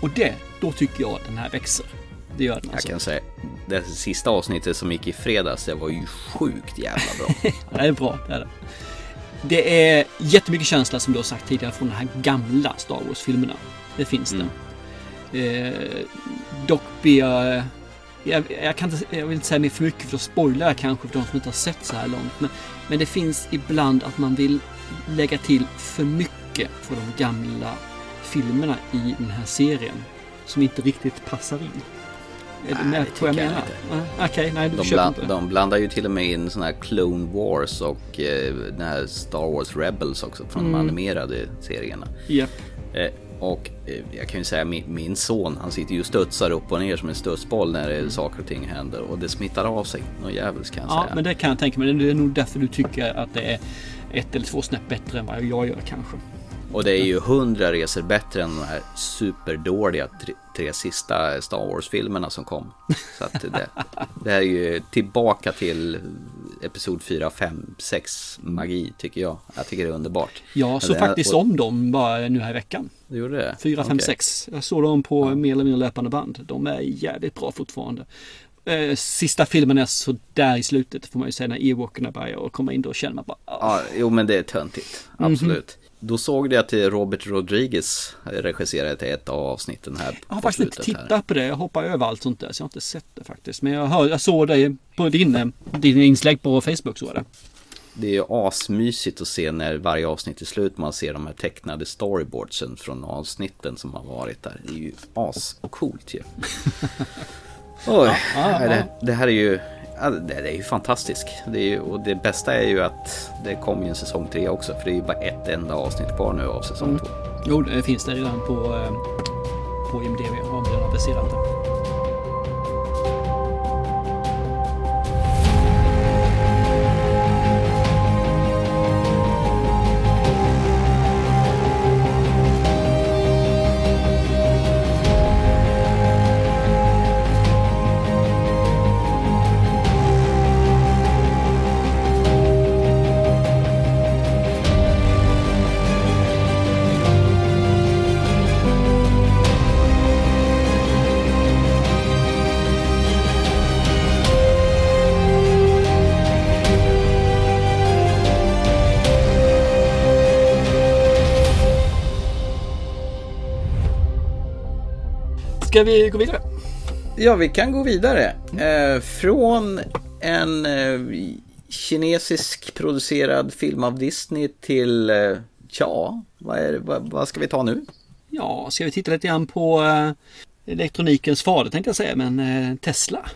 Och det, då tycker jag att den här växer. Det gör den Jag alltså. kan säga, det sista avsnittet som gick i fredags, det var ju sjukt jävla bra. Det är bra. Det är, det. det är jättemycket känsla som du har sagt tidigare från de här gamla Star Wars-filmerna. Det finns det. Eh, dock blir jag... Jag, jag, kan inte, jag vill inte säga mer för mycket för då spoilar jag kanske för de som inte har sett så här långt. Men, men det finns ibland att man vill lägga till för mycket för de gamla filmerna i den här serien. Som inte riktigt passar in. Är Nej, med det på jag menar? Ja, Okej, nej du De, köper bland, inte. de blandar ju till och med in såna här Clone Wars och eh, den här Star Wars Rebels också från Mm. de animerade serierna. Japp. Eh, och eh, jag kan ju säga min, min son, han sitter ju och studsar upp och ner som en studsboll när det, saker och ting händer och det smittar av sig. Något jävligt kan jag Ja, säga. men det kan jag tänka mig. Det är nog därför du tycker att det är ett eller två snäpp bättre än vad jag gör kanske. Och det är ju hundra resor bättre än de här superdåliga tre, tre sista Star Wars-filmerna som kom. Så att det, det här är ju tillbaka till Episod 4, 5, 6 magi tycker jag. Jag tycker det är underbart. Jag såg faktiskt och- om dem bara nu här i veckan. Du gjorde det? 4, 5, Okej. 6. Jag såg dem på mer eller mindre löpande band. De är jävligt bra fortfarande. Eh, Sista filmen är så där i slutet får man ju säga när Ewokerna börjar och komma in då känner man bara ah, Ja, jo men det är töntigt. Mhm. Absolut. Då såg du att Robert Rodriguez regisserade till ett av avsnitten här Jag har faktiskt inte slutet här. tittat på det. Jag hoppar över allt sånt där så jag har inte sett det faktiskt. Men jag, hör, jag såg det på din, din inlägg på Facebook så det. Det är ju asmysigt att se när varje avsnitt är slut man ser de här tecknade storyboardsen från avsnitten som har varit där. Det är ju ascoolt ju. Oj, nej, det, det här är ju ja, det, är ju fantastiskt. Det är ju, och det bästa är ju att det kommer ju en säsong tre också för det är ju bara ett enda avsnitt kvar nu av säsong två. Jo, det finns det redan på, eh, på IMDB. Har redan aviserat det. Ska vi gå vidare? Ja, vi kan gå vidare. Eh, från en eh, kinesisk producerad film av Disney till, eh, ja, vad, är, vad, vad ska vi ta nu? Ja, ska vi titta lite grann på eh, elektronikens fader tänkte jag säga, men Tesla.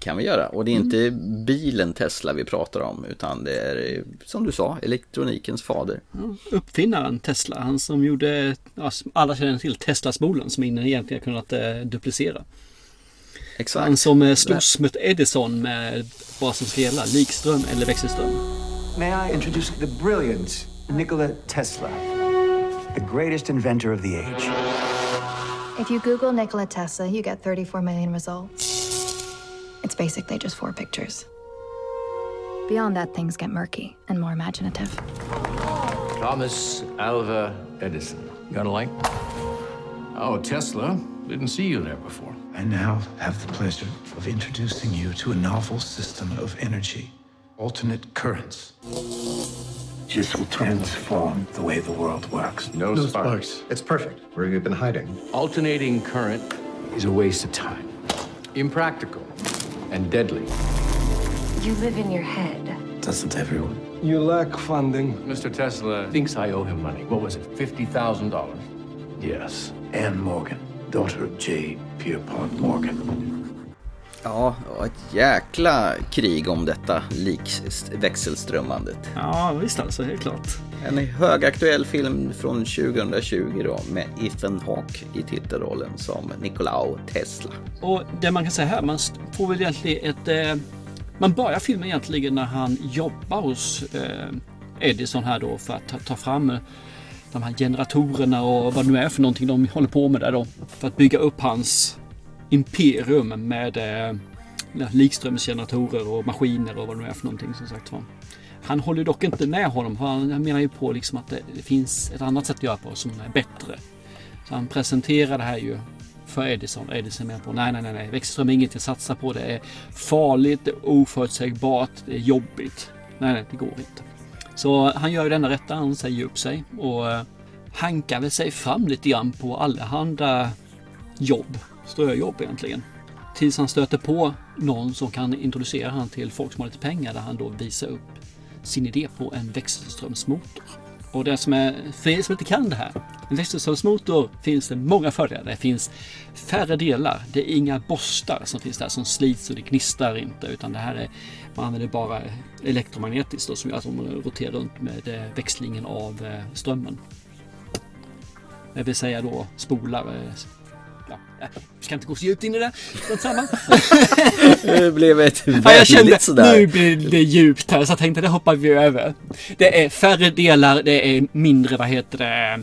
Kan vi göra. Och det är inte bilen Tesla vi pratar om, utan det är, som du sa, elektronikens fader. Uppfinnaren Tesla, han som gjorde, alla känner till, Tesla-spolen som ingen egentligen kunnat eh, duplicera. Exakt. Han som eh, slogs mot Edison med vad som ska gälla, likström eller växelström. May I introduce the brilliant Nikola Tesla, the greatest inventor of the age. If you Google Nikola Tesla, you get 34 million results. It's basically just four pictures. Beyond that, things get murky and more imaginative. Thomas Alva Edison. Got a light? Oh, Tesla. Didn't see you there before. I now have the pleasure of introducing you to a novel system of energy, alternate currents. This will transform the way the world works. No, sparks. It's perfect. Where have you been hiding? Alternating current is a waste of time. Impractical and deadly. You live in your head. Doesn't everyone? You lack funding. Mr. Tesla thinks I owe him money. What was it, $50,000? Yes. Anne Morgan, daughter of J. Pierpont Morgan. Ja, och ett jäkla krig om detta likväxelströmmandet. Ja, visst alltså, helt klart. En högaktuell film från 2020 då med Ethan Hawke i titelrollen som Nikolao Tesla. Och det man kan säga här, man får väl egentligen ett... Eh, man börjar filmen egentligen när han jobbar hos eh, Edison här då för att ta, ta fram de här generatorerna och vad det nu är för någonting de håller på med där då. För att bygga upp hans imperium med eh, likströmsgeneratorer och maskiner och vad det nu är för någonting som sagt var. Han håller dock inte med honom. Han menar ju på liksom att det, det finns ett annat sätt att göra på som är bättre. Så han presenterar det här ju för Edison. Edison menar på nej, nej, nej, nej. Växelström är inget att satsa på. Det är farligt, det är oförutsägbart, det är jobbigt. Nej, nej, det går inte. Så han gör ju denna rätta. Han säger upp sig och eh, hankar väl sig fram lite grann på allehanda jobb. Ströjobb egentligen. Tills han stöter på någon som kan introducera han till folk som har lite pengar där han då visar upp sin idé på en växelströmsmotor. Och det som är, för er som inte kan det här, en växelströmsmotor finns det många fördelar. Det finns färre delar, det är inga borstar som finns där som slits och det gnistrar inte utan det här är, man använder bara elektromagnetiskt då, som gör att de roterar runt med eh, växlingen av eh, strömmen. Det vill säga då spolar eh, Ja, jag ska inte gå så djupt in i det. Det blev ett Ja, jag väldigt kände sådär. nu blir det djupt här så jag tänkte det hoppar vi över. Det är färre delar, det är mindre, vad heter det,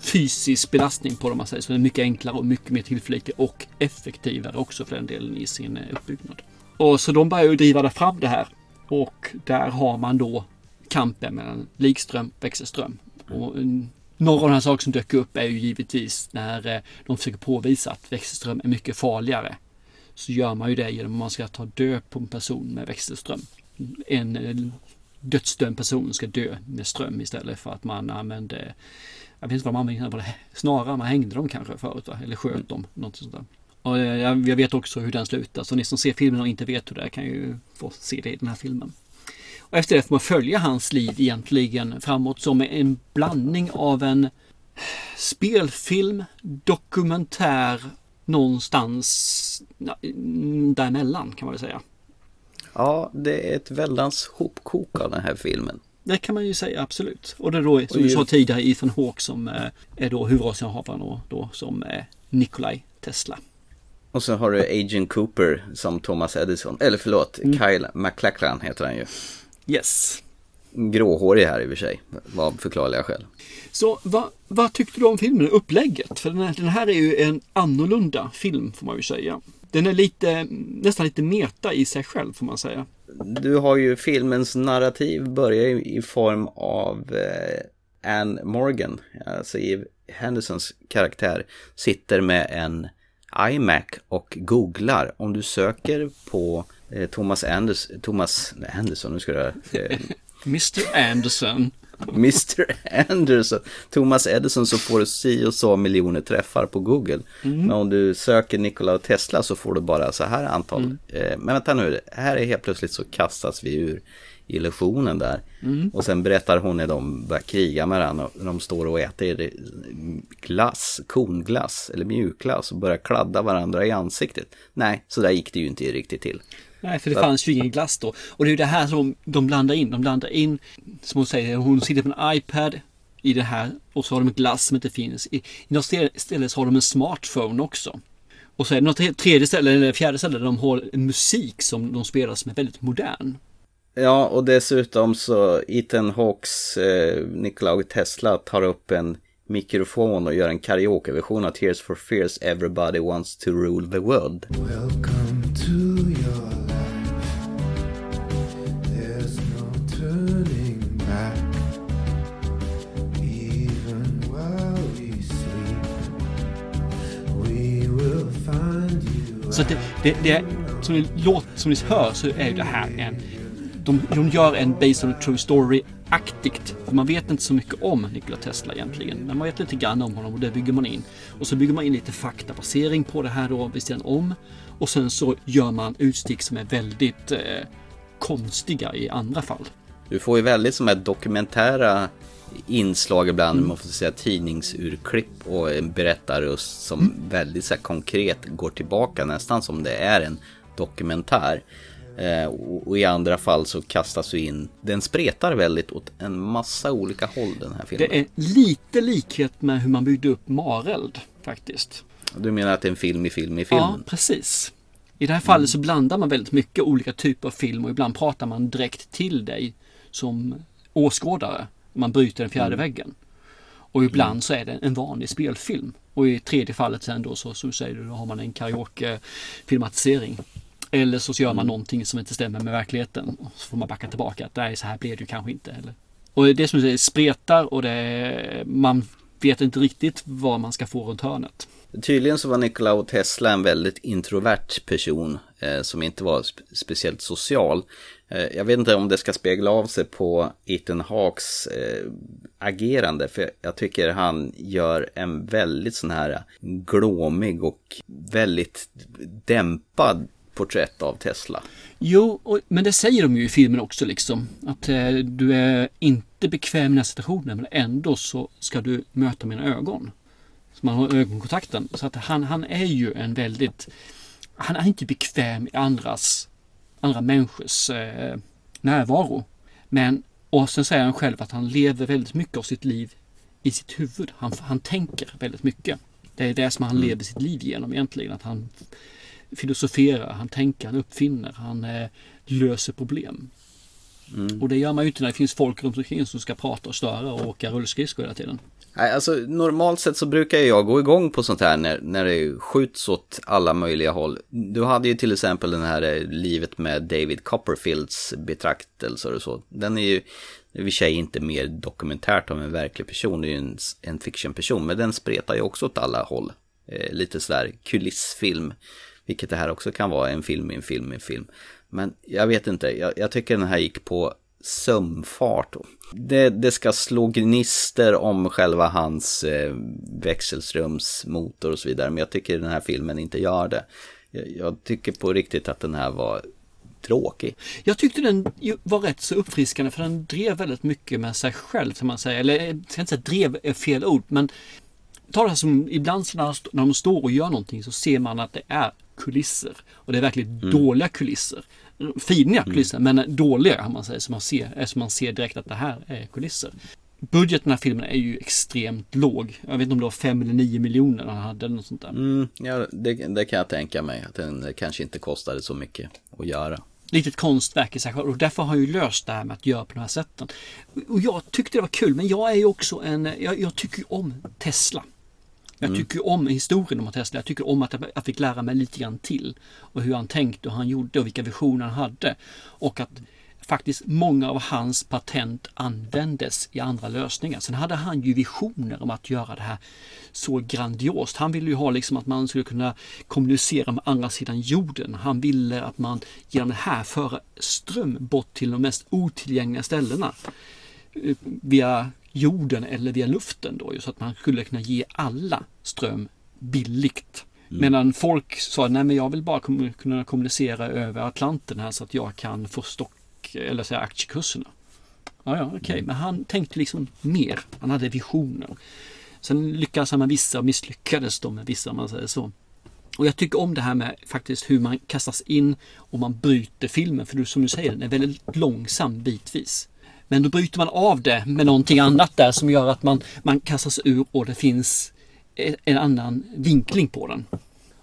fysisk belastning på dem man säger. Så det är mycket enklare och mycket mer tillförlitlig och effektivare också för den delen i sin eh, uppbyggnad. Och så de börjar ju driva fram det här. Och där har man då kampen mellan likström växelström. Och några av de här sakerna som dök upp är ju givetvis när eh, de försöker påvisa att växelström är mycket farligare. Så gör man ju det genom att man ska ta död på en person med växelström. En eh, dödsdömd person ska dö med ström istället för att man använder jag vet inte vad man det snarare man hängde dem kanske förut va? eller sköt dem. Något sånt där. Och eh, jag, jag vet också hur den slutar så ni som ser filmen och inte vet hur det är kan ju få se det i den här filmen. Och efter det får man följa hans liv egentligen framåt som en blandning av en spelfilm, dokumentär, någonstans ja, däremellan kan man väl säga. Ja, det är ett väldans hopkok av den här filmen. Det kan man ju säga absolut. Och det är då som du sa tidigare Ethan Hawke som eh, är då huvudrollsinnehavaren och då som eh, Nikolaj Tesla. Och så har du Agent Cooper som Thomas Edison. Eller förlåt, Mm. Kyle MacLachlan heter han ju. Yes. Gråhårig här i och för sig, av förklarliga skäl. Så vad, vad tyckte du om filmen, upplägget? För den här, den här är ju en annorlunda film får man ju säga. Den är lite, nästan lite meta i sig själv får man säga. Du har ju filmens narrativ börjar ju i form av eh, Anne Morgan, alltså Eve Hendersons karaktär, sitter med en iMac och googlar. Om du söker på Thomas Anders, Thomas nej, Anderson, nu ska jag eh, Mr Anderson. Mr Anderson, Thomas Edison så får du si och så miljoner träffar på Google. Mm. Men om du söker Nikola Tesla så får du bara så här antal. Mm. Eh, Men vänta nu, här är helt plötsligt så kastas vi ur illusionen där. Mm. Och sen berättar hon när de börjar kriga med varandra. De står och äter glass, konglass eller mjukglass och börjar kladda varandra i ansiktet. Nej, så där gick det ju inte riktigt till. Nej, för det fanns ju ingen glass då. Och det är ju det här som de blandar in. De blandar in, som hon säger, hon sitter på en iPad i det här och så har de ett glass som inte finns. I, i något ställe så har de en smartphone också. Och så är det något tre- tredje ställe eller fjärde ställe där de har en musik som de spelar som är väldigt modern. Ja, och dessutom så Ethan Hawks eh, Nikola Tesla tar upp en mikrofon och gör en karaokeversion av Tears for Fears Everybody Wants to Rule the World. Welcome to Så det, det, det som, ni låt, som ni hör så är ju det här en... De, de gör en Based on a True Story-aktigt. För man vet inte så mycket om Nikola Tesla egentligen. Men man vet lite grann om honom och det bygger man in. Och så bygger man in lite faktabasering på det här då vid sidan om. Och sen så gör man utstick som är väldigt eh, konstiga i andra fall. Du får ju väldigt som här dokumentära inslag ibland, mm. man får säga tidningsurklipp och en berättarröst som mm. väldigt så här, konkret går tillbaka nästan som det är en dokumentär. Eh, och, och, i andra fall så kastas du in, den spretar väldigt åt en massa olika håll den här filmen. Det är lite likhet med hur man byggde upp Mareld faktiskt. Du menar att det är en film i film i film? Ja, precis. I det här fallet så blandar man väldigt mycket olika typer av film och ibland pratar man direkt till dig som åskådare. Man bryter den fjärde mm. väggen. Och ibland mm. så är det en vanlig spelfilm. Och i tredje fallet sen då så, så säger du, då har man en karaoke-filmatisering. Eller så gör man mm. någonting som inte stämmer med verkligheten. Och så får man backa tillbaka. Att nej, så här blev det ju kanske inte. Eller. Och det som du säger spretar och det, man vet inte riktigt vad man ska få runt hörnet. Tydligen så var Nikola Tesla en väldigt introvert person eh, som inte var spe speciellt social. Eh, jag vet inte om det ska spegla av sig på Ethan Hawks eh, agerande. För jag tycker han gör en väldigt sån här glåmig och väldigt dämpad porträtt av Tesla. Jo, och, men det säger de ju i filmen också liksom. Att eh, du är inte bekväm i den här situationen men ändå så ska du möta mina ögon. Så man har ögonkontakten. Så att han, han är ju en väldigt... Han är inte bekväm i andras, andra människors eh, närvaro. Men, och sen säger han själv att han lever väldigt mycket av sitt liv i sitt huvud. Han, han tänker väldigt mycket. Det är det som han mm. lever sitt liv genom egentligen. Att han filosoferar, han tänker, han uppfinner, han eh, löser problem. Mm. Och det gör man ju inte när det finns folk runt omkring som ska prata och störa och åka rullskridskor hela tiden. Nej, alltså normalt sett så brukar jag gå igång på sånt här när, när det skjuts åt alla möjliga håll. Du hade ju till exempel den här eh, livet med David Copperfields betraktelser och så. Den är ju i och för sig inte mer dokumentärt om en verklig person, det är ju en, en fiction-person, men den spretar ju också åt alla håll. Eh, lite sådär kulissfilm. Vilket det här också kan vara, en film i en film i en film. Men jag vet inte, jag, jag tycker den här gick på sömfart. Det, det ska slå gnister om själva hans eh, växelströmsmotor och så vidare. Men jag tycker den här filmen inte gör det. Jag, jag tycker på riktigt att den här var tråkig. Jag tyckte den var rätt så uppfriskande för den drev väldigt mycket med sig själv kan man säga. Eller jag ska inte säga drev är fel ord men ta det som ibland när de står och gör någonting så ser man att det är kulisser. Och det är verkligen mm. dåliga kulisser. Fina kulisser mm. men dåliga om man säger. Så man, ser, så man ser direkt att det här är kulisser. Budgeten den här filmen är ju extremt låg. Jag vet inte om det var 5 eller 9 miljoner han hade eller något sånt där. Mm, ja, det, det, kan jag tänka mig. Att den kanske inte kostade så mycket att göra. Litet konstverk i sig själv och därför har jag ju löst det här med att göra på de här sätten. Och jag tyckte det var kul men jag är ju också en, jag, jag tycker om Tesla. Jag mm. tycker om historien om Tesla. Jag tycker om att jag fick lära mig lite grann till. Och hur han tänkte och hur han gjorde och vilka visioner han hade. Och att faktiskt många av hans patent användes i andra lösningar. Sen hade han ju visioner om att göra det här så grandiost. Han ville ju ha liksom att man skulle kunna kommunicera med andra sidan jorden. Han ville att man genom det här föra ström bort till de mest otillgängliga ställena eh, via jorden eller via luften då, så att man skulle kunna ge alla ström billigt. Mm. Medan folk sa, nej men jag vill bara kunna kommunicera över Atlanten här så att jag kan få stock, eller säga aktiekurserna. Ja, ja, okej, okay. mm. men han tänkte liksom mer. Han hade visioner. Sen lyckades han med vissa och misslyckades då med vissa om man säger så. Och jag tycker om det här med faktiskt hur man kastas in och man bryter filmen. För du, som du säger, den är väldigt långsam bitvis. Men då bryter man av det med någonting annat där som gör att man, man kastas ur och det finns en annan vinkling på den.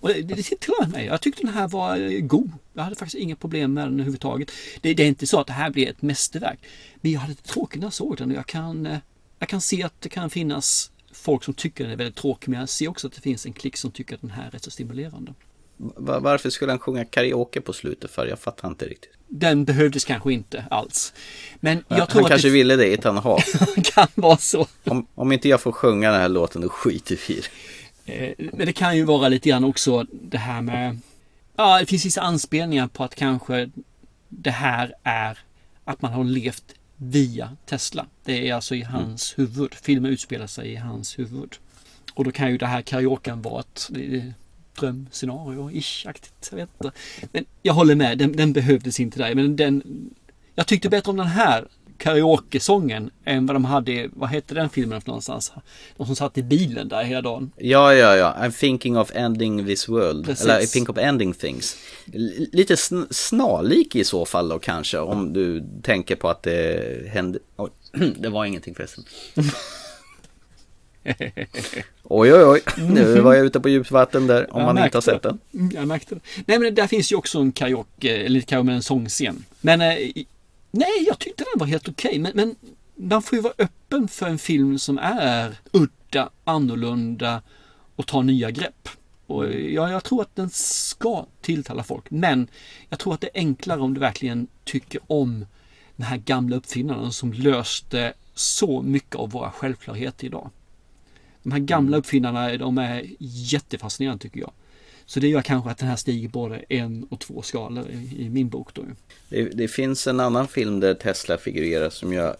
Och det, det, tillhör mig. Jag tyckte den här var eh, god. Jag hade faktiskt inga problem med den överhuvudtaget. Det, det är inte så att det här blir ett mästerverk. Men jag hade lite tråkigt när jag såg den. Jag kan, eh, jag kan se att det kan finnas folk som tycker den är väldigt tråkig. Men jag ser också att det finns en klick som tycker att den här är rätt så stimulerande. Varför skulle han sjunga karaoke på slutet för? Jag fattar inte riktigt. Den behövdes kanske inte alls. Men jag han tror kanske att det ville det i Tanha. kan vara så. Om, om inte jag får sjunga den här låten, då skiter vi i det. Eh, Men det kan ju vara lite grann också det här med... Ja, det finns vissa anspelningar på att kanske det här är att man har levt via Tesla. Det är alltså i hans huvud. Filmen utspelar sig i hans huvud. Och då kan ju det här karaoken vara ett drömscenario-ish-aktigt. Jag vet inte. Men jag håller med, den, den behövdes inte där. Men den, jag tyckte bättre om den här karaoke-sången än vad de hade, vad hette den filmen för någonstans? De som satt i bilen där hela dagen. Ja, ja, ja. I'm thinking of ending this world. Precis. Eller I think of ending things. L- lite sn- snarlik i så fall då kanske. Om du tänker på att det hände... Oj, det var ingenting förresten. Oj, oj, oj. Nu var jag ute på djupt vatten där. Om Jag man inte har sett den. Mm, Jag märkte det. Nej men där finns ju också en karaoke, eller inte karaoke men en sångscen. Men eh, nej, jag tyckte den var helt okej. Men, men man får ju vara öppen för en film som är udda, annorlunda och tar nya grepp. Och ja, jag tror att den ska tilltala folk. Men jag tror att det är enklare om du verkligen tycker om den här gamla uppfinnaren som löste så mycket av våra självklarheter idag. De här gamla uppfinnarna, de är jättefascinerande tycker jag. Så det gör kanske att den här stiger både en och två skalor i, i min bok då. Det, det finns en annan film där Tesla figurerar som jag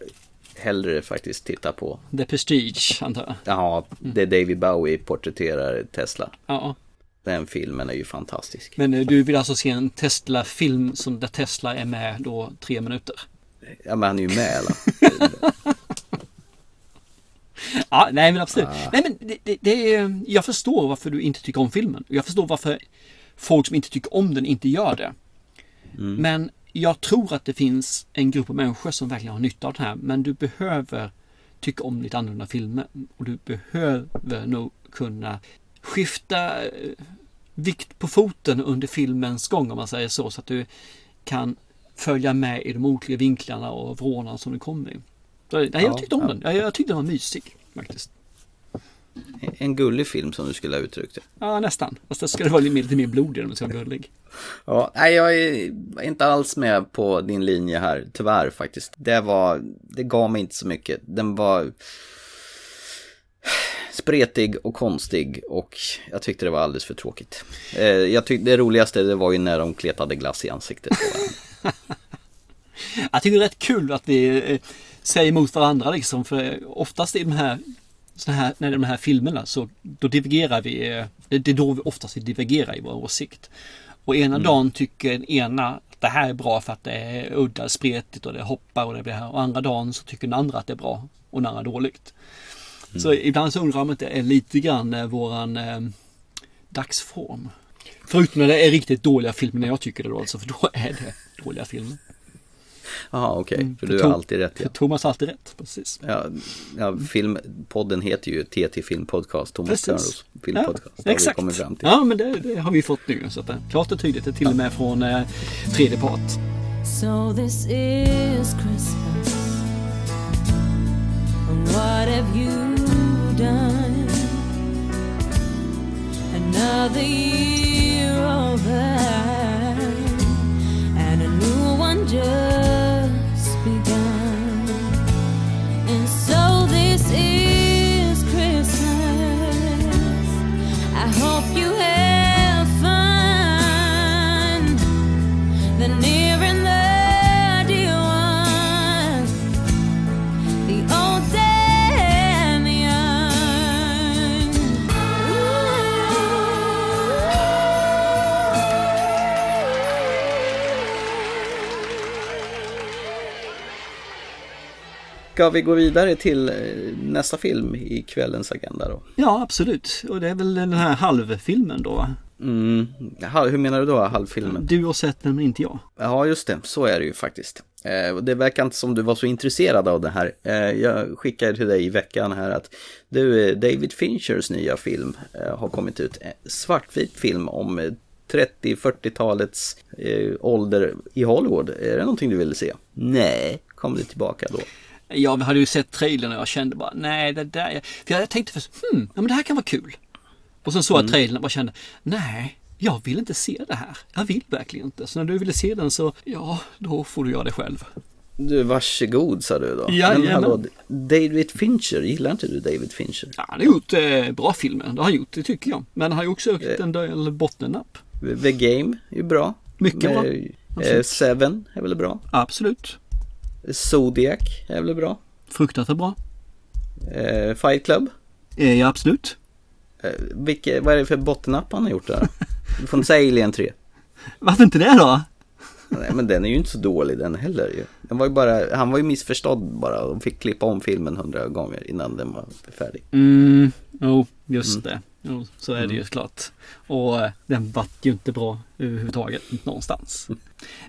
hellre faktiskt tittar på. The Prestige, antar jag. Ja, det David Bowie porträtterar Tesla. Ja. Den filmen är ju fantastisk. Men eh, du vill alltså se en Tesla-film som där Tesla är med då tre minuter? Ja, men han är ju med eller? Ja, nej men absolut. Ah. Nej, men det, det, det är, jag förstår varför du inte tycker om filmen. Jag förstår varför folk som inte tycker om den inte gör det. Men jag tror att det finns en grupp av människor som verkligen har nytta av det här. Men du behöver tycka om lite annorlunda filmer. Och du behöver nog kunna skifta eh, vikt på foten under filmens gång om man säger så. Så att du kan följa med i de olika vinklarna och vrårna som det kommer i. Nej, jag Ja, tyckte om ja. den. Jag, jag tyckte den var mysig faktiskt. En gullig film som du skulle ha uttryckt det. Ja, nästan. Fast det ska det vara lite mer, lite mer blodig om den ska vara gullig. Ja, nej, jag är inte alls med på din linje här, tyvärr faktiskt. Det var, det gav mig inte så mycket. Den var spretig och konstig och jag tyckte det var alldeles för tråkigt. Eh, jag tyckte det roligaste det var ju när de kletade glass i ansiktet på varandra. Jag tycker det är rätt kul att vi säger emot varandra liksom. För oftast i de här, såna här, när de här filmerna så då divergerar vi. eh, Det, är då vi oftast divergerar i vår åsikt. Och ena dagen tycker den ena att det här är bra för att det är udda, spretigt och det hoppar och det blir här. Och andra dagen så tycker den andra att det är bra och den andra dåligt. Så ibland så undrar man om det är lite grann eh, våran eh, dagsform. Förutom när det är riktigt dåliga filmer när jag tycker det då alltså, för då är det dåliga filmer. Jaha, okej, Mm, för för du har alltid rätt. Ja. För Thomas har alltid rätt, precis. Ja, ja, film, podden heter ju TT Filmpodcast, Thomas Precis. Törnros filmpodcast. Ja, vi exakt. kommit fram till. Ja, men det, det har vi fått nu. Så att det, klart och tydligt, det är till och med från eh, tredje part. So this is Christmas. And what have you done? Another year over, and a new one just hope you have fun. The Ska vi gå vidare till eh, nästa film i kvällens agenda då? Ja, absolut. Och det är väl den här halvfilmen då, va? Mm. Hur menar du då, halvfilmen? Du har sett den, men inte jag. Ja, just det. Så är det ju faktiskt. Eh, det verkar inte som du var så intresserad av det här. Eh, jag skickade till dig i veckan här att du, David Finchers nya film har kommit ut. Svartvit film om eh, 30-40-talets eh, ålder i Hollywood. Är det någonting du ville se? Nej, kom du tillbaka då? Jag hade ju sett trailern och jag kände bara nej det där. är-" För jag tänkte först, hmm, ja men det här kan vara kul. Och sen såg jag trailern och bara kände, nej. Jag vill inte se det här. Jag vill verkligen inte. Så när du ville se den så, ja, då får du göra det själv. Du, varsågod sa du då. Jajamän. Men hallå, David Fincher, gillar inte du David Fincher? Ja, han har gjort eh, bra filmer. Det har han gjort, det tycker jag. Men han har ju också gjort en del bottennapp. The Game är ju bra. Mycket bra. Eh. Seven är väl bra. Absolut. Zodiac är väl bra. Fruktansvärt bra. Eh, Fight Club. Eh, ja, absolut. Eh, vilke, vad är det för bottenapp han har gjort där? Du får inte säga Alien 3. Varför inte det då? Nej men den är ju inte så dålig den heller ju. Den var ju bara, han var ju missförstådd bara och fick klippa om filmen hundra gånger innan den var färdig. Mm, jo, just det. Jo, så är det ju klart. Och eh, den vart ju inte bra överhuvudtaget någonstans.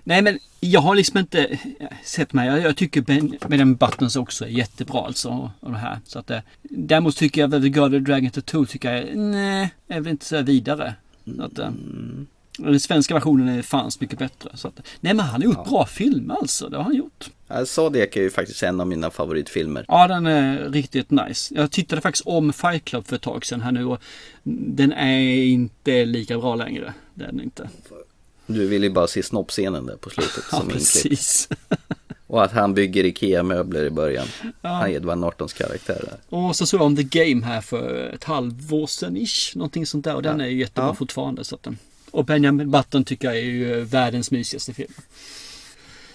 Nej men jag har liksom inte eh, sett mig. Jag, jag tycker Ben- Benjamin Buttons också är jättebra alltså. Och det här. Så att, eh, däremot tycker jag The God of Dragon Tattoo tycker jag, nej, är väl inte så vidare. Så att, eh, den svenska versionen är fanns mycket bättre. Så att, nej men han har gjort bra filmer alltså. Det har han gjort. Ja, Zodiac är ju faktiskt en av mina favoritfilmer. Ja, den är riktigt nice. Jag tittade faktiskt om Fight Club för ett tag sedan här nu och den är inte lika bra längre. Den är den inte. Du vill ju bara se snoppscenen där på slutet Ja, som precis. Och att han bygger IKEA-möbler i början. Ja. Han är Edward Nortons karaktär där. Och så såg jag om The Game här för ett halvår sedan ish. Någonting sånt där och den är ju jättebra Ja. fortfarande. Så att den... Och Benjamin Button tycker jag är ju världens mysigaste film.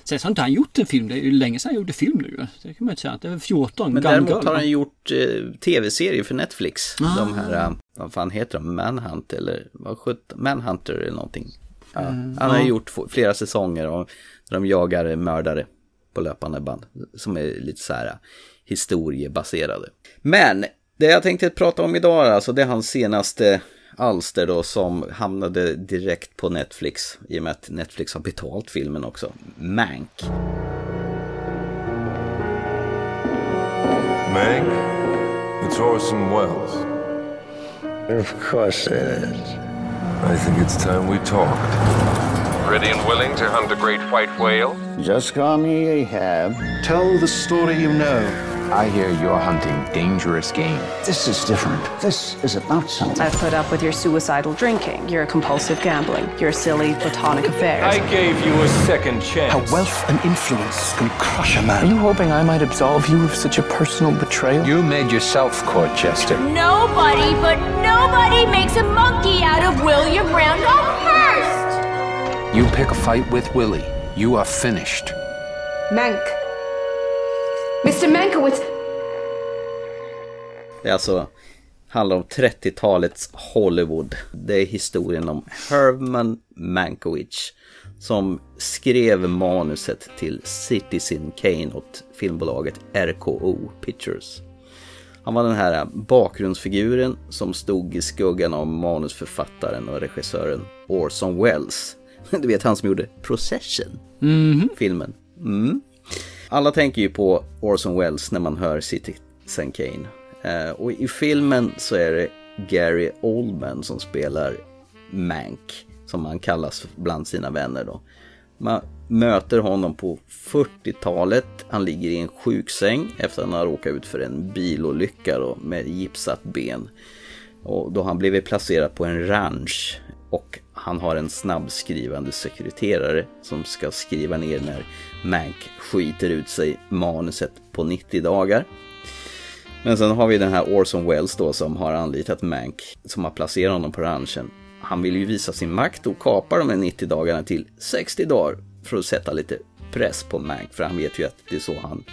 Sen har inte han gjort en film. Det är ju länge sedan han gjorde film nu. Det kan man inte säga. Det är väl 14. Men däremot Girl, har han gjort eh, tv-serier för Netflix. Ah. De här, eh, vad fan heter de? Manhunt eller vad sjut- Manhunter eller någonting. Ja. Mm, han har ja. gjort flera säsonger och där de jagar mördare på löpande band. Som är lite så här eh, historiebaserade. Men det jag tänkte prata om idag alltså, det är hans senaste alster då som hamnade direkt på Netflix. I och med att Netflix har betalt filmen också. Mank. Mank? it's Orson Welles. Of course it is. I think it's time we talked. Ready and willing to hunt a great white whale? Just call me Ahab. Tell the story you know. I hear you're hunting dangerous game. This is different. This is about something. I've put up with your suicidal drinking, your compulsive gambling, your silly platonic affairs. I gave you a second chance. How wealth and influence can crush a man. Are you hoping I might absolve you of such a personal betrayal? You made yourself court jester. Nobody but nobody makes a monkey out of William Randolph Hearst. You pick a fight with Willie. You are finished. Mank. Mr Mankowitz. Det är alltså handlar om 30-talets Hollywood. Det är historien om Herman Mankiewicz som skrev manuset till Citizen Kane åt filmbolaget RKO Pictures. Han var den här bakgrundsfiguren som stod i skuggan av manusförfattaren och regissören Orson Welles. Du vet han som gjorde Procession, filmen. Mm. Alla tänker ju på Orson Welles när man hör Citizen Kane. Eh, och i filmen så är det Gary Oldman som spelar Mank, som han kallas bland sina vänner då. Man möter honom på 40-talet. Han ligger i en sjuksäng efter att han har råkat ut för en bilolycka då, med gipsat ben. Och då har han blivit placerad på en ranch och han har en snabbskrivande sekreterare som ska skriva ner när Mank skiter ut sig manuset på 90 dagar. Men sen har vi den här Orson Welles då som har anlitat Mank som har placerat honom på ranchen. Han vill ju visa sin makt och kapar de här 90 dagarna till 60 dagar för att sätta lite press på Mank för han vet ju att det är så han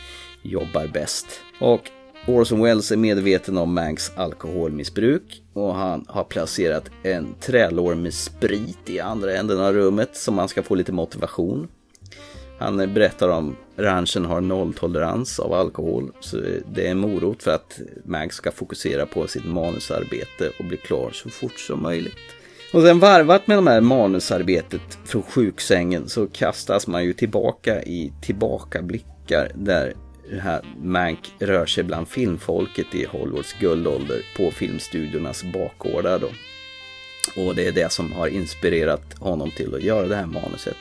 jobbar bäst. Och Orson Welles är medveten om Manks alkoholmissbruk och han har placerat en trälår med sprit i andra änden av rummet som man ska få lite motivation. Han berättar om ranchen har nolltolerans av alkohol så det är en morot för att Mank ska fokusera på sitt manusarbete och bli klar så fort som möjligt. Och sen varvat med det här manusarbetet från sjuksängen så kastas man ju tillbaka i tillbakablickar där det här Mank rör sig bland filmfolket i Hollywoods guldålder på filmstudiornas bakgårdar då. Och det är det som har inspirerat honom till att göra det här manuset.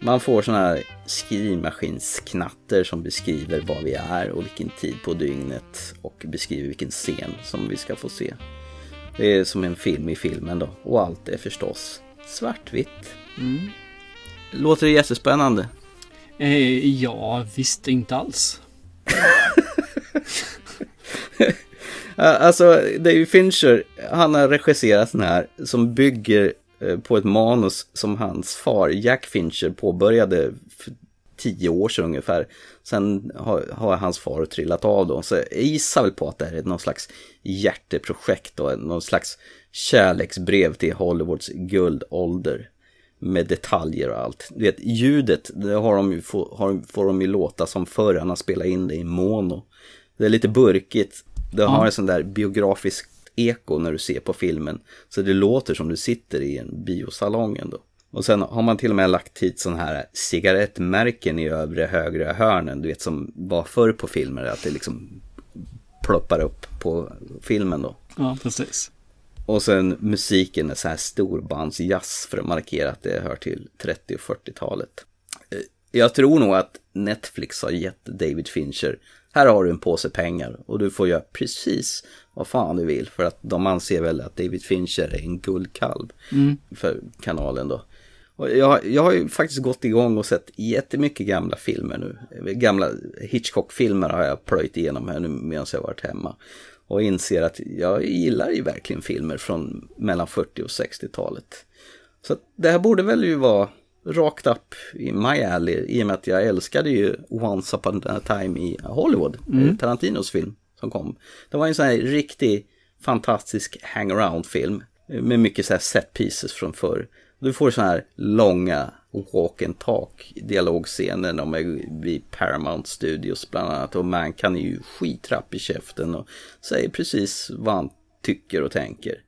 Man får sådana här skrivmaskinsknatter som beskriver vad vi är och vilken tid på dygnet och beskriver vilken scen som vi ska få se. Det är som en film i filmen då och allt är förstås svartvitt. Mm. Låter det jättespännande? Eh, ja, visst inte alls. alltså, David Fincher, han har regisserat den här som bygger eh, på ett manus som hans far Jack Fincher påbörjade för tio år sedan ungefär. Sen har, har hans far trillat av då. Så jag gissar väl på att det här är någon slags hjärteprojekt och någon slags kärleksbrev till Hollywoods guldålder. Med detaljer och allt. Du vet, ljudet, det har de ju, får, får de ju låta som förr han har spelat in det i mono. Det är lite burkigt. Det har en sån där biografisk eko när du ser på filmen. Så det låter som du sitter i en biosalong ändå. Och sen har man till och med lagt hit sådana här cigarettmärken i övre högre hörnen. Du vet som var förr på filmer, att det liksom ploppar upp på filmen då. Ja, precis. Och sen musiken är så här storbandsjazz för att markera att det hör till 30 och 40-talet. Jag tror nog att Netflix har gett David Fincher, här har du en påse pengar och du får göra precis vad fan du vill. För att de anser väl att David Fincher är en guldkalv Mm. för kanalen då. Och jag, jag har ju faktiskt gått igång och sett jättemycket gamla filmer nu. Gamla Hitchcock-filmer har jag plöjt igenom här nu medan jag varit hemma. Och inser att jag gillar ju verkligen filmer från mellan 40 och 60-talet. Så det här borde väl ju vara rakt upp i my alley i och med att jag älskade ju Once upon a time i Hollywood, Mm. Tarantinos film som kom. Det var en sån här riktig fantastisk hangaround-film med mycket så här set pieces från förr. Du får såna här långa walk and talk dialogscener de är vid Paramount Studios bland annat och man kan ju skitrapp i käften och säger precis vad han tycker och tänker.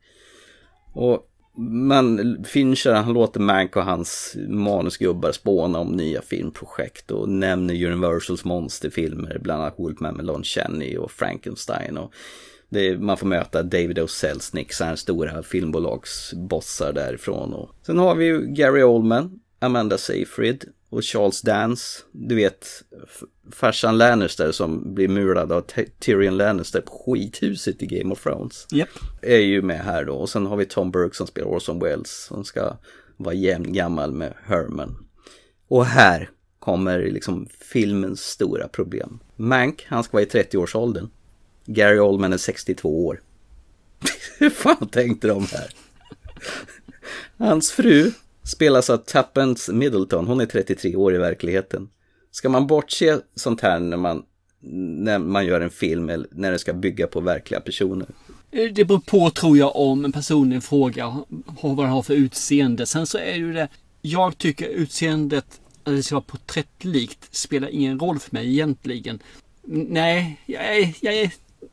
Och men Fincher han låter Mank och hans manusgubbar spåna om nya filmprojekt och nämner Universals monsterfilmer, bland annat Wolfman med Lon Chaney och Frankenstein. Och det, man får möta David O. Selznick, så här stora filmbolagsbossar därifrån. Och sen har vi ju Gary Oldman, Amanda Seyfried och Charles Dance. Du vet, farsan Lannister som blir murad av Ty- Tyrion Lannister på skithuset i Game of Thrones. Japp. Är ju med här då. Och sen har vi Tom Burke som spelar Orson Welles. Som ska vara jämn gammal med Herman. Och här kommer liksom filmens stora problem. Mank, han ska vara i 30-årsåldern. Gary Oldman är 62 år. Hur fan tänkte de här? Hans fru spelas av Tuppence Middleton. Hon är 33 år i verkligheten. Ska man bortse sånt här när man, när man gör en film eller när det ska bygga på verkliga personer? Eh, Det beror på tror jag om en person i fråga har vad den har för utseende. Sen så är ju det, jag tycker utseendet, att det ska vara porträttlikt, spelar ingen roll för mig egentligen. Nej, jag är, jag är,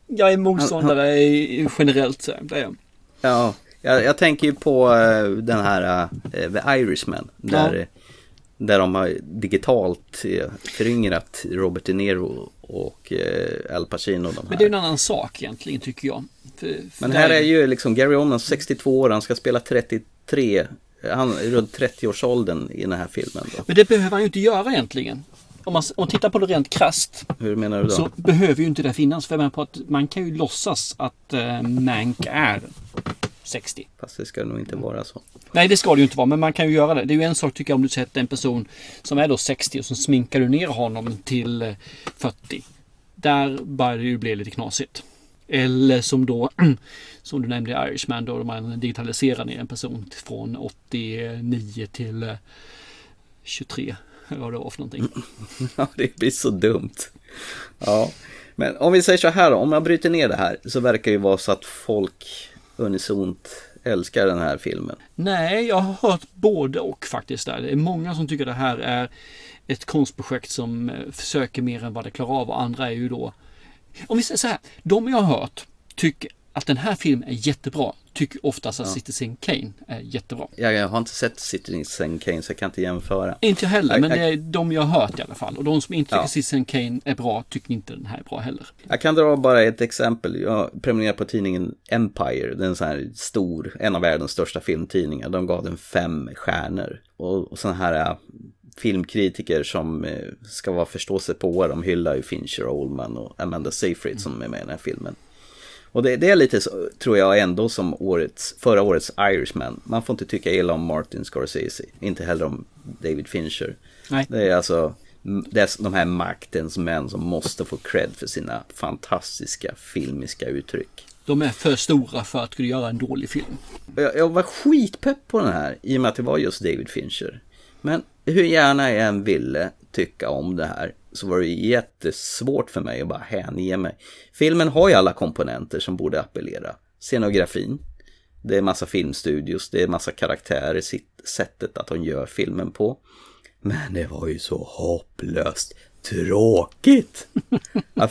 jag är motståndare i- generellt. Så, det är jag. Ja, jag, jag tänker ju på eh, den här uh, The Irishman. Där, Ja. eh, där de har digitalt uh, föryngrat Robert De Niro och Al Pacino. De Men det är en annan sak egentligen tycker jag. För, för Men här är ju liksom Gary Oldman 62 år, han ska spela 33. Han är runt 30-årsåldern i den här filmen. Då. Men det behöver han ju inte göra egentligen. Om man, om man tittar på det rent krasst Hur menar du då? så behöver ju inte det finnas. För jag menar på att man kan ju låtsas att uh, Mank är 60. Fast det ska nog inte vara så. Nej, det ska det ju inte vara, men man kan ju göra det. Det är ju en sak tycker jag om du sätter en person som är då 60 och så sminkar du ner honom till eh, 40. Där börjar det ju bli lite knasigt. Eller som då, som du nämnde i Irishman, då man digitaliserar ner en person från 89 till eh, 23. Eller vad det var för någonting. Ja, det blir så dumt. Ja, men om vi säger så här då, om jag bryter ner det här så verkar det ju vara så att folk unisont älskar den här filmen. Nej, jag har hört både och faktiskt. Där. Det är många som tycker det här är ett konstprojekt som eh, försöker mer än vad det klarar av och andra är ju då... Om vi säger så här, de jag har hört tycker att den här filmen är jättebra tycker oftast att Ja. Citizen Kane är jättebra. Jag, jag har inte sett Citizen Kane så jag kan inte jämföra. Inte jag heller, Jag- men jag- det är de jag har hört i alla fall. Och de som inte tycker Ja. Citizen Kane är bra tycker inte den här är bra heller. Jag kan dra bara ett exempel. Jag prenumererar på tidningen Empire. Den är en sån här stor, en av världens största filmtidningar. De gav den fem stjärnor. Och, och sådana här äh, filmkritiker som eh, ska vara förståsigpåare. De hyllar ju Fincher, Oldman och Amanda Seyfried som är med i den här filmen. Och det, det är lite så, tror jag ändå som årets, förra årets Irishman. Man får inte tycka illa om Martin Scorsese. Inte heller om David Fincher. Nej. Det är alltså är de här maktens män som måste få cred för sina fantastiska filmiska uttryck. De är för stora för att kunna göra en dålig film. Jag, jag var skitpepp på den här i och med att det var just David Fincher. Men hur gärna jag än ville tycka om det här så var det jättesvårt för mig att bara hänge mig. Filmen har ju alla komponenter som borde appellera. Scenografin, det är massa filmstudios, det är massa karaktärer, sitt- sättet att de gör filmen på. Men det var ju så hopplöst tråkigt. Jag,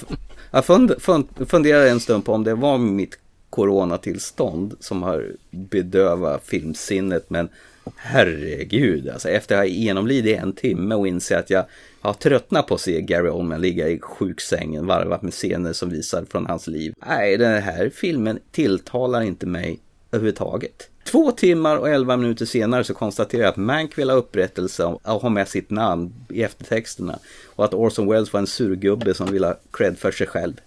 jag fund, fund, funderade en stund på om det var mitt coronatillstånd som har bedövat filmsinnet. Men herregud, alltså efter att ha genomlidit en timme och inse att jag har tröttnat på att se Gary Oldman ligga i sjuksängen varvat med scener som visar från hans liv. Nej, den här filmen tilltalar inte mig överhuvudtaget. Två timmar och elva minuter senare så konstaterar jag att Mank vill ha upprättelse och ha med sitt namn i eftertexterna. Och att Orson Welles var en surgubbe som vill ha cred för sig själv.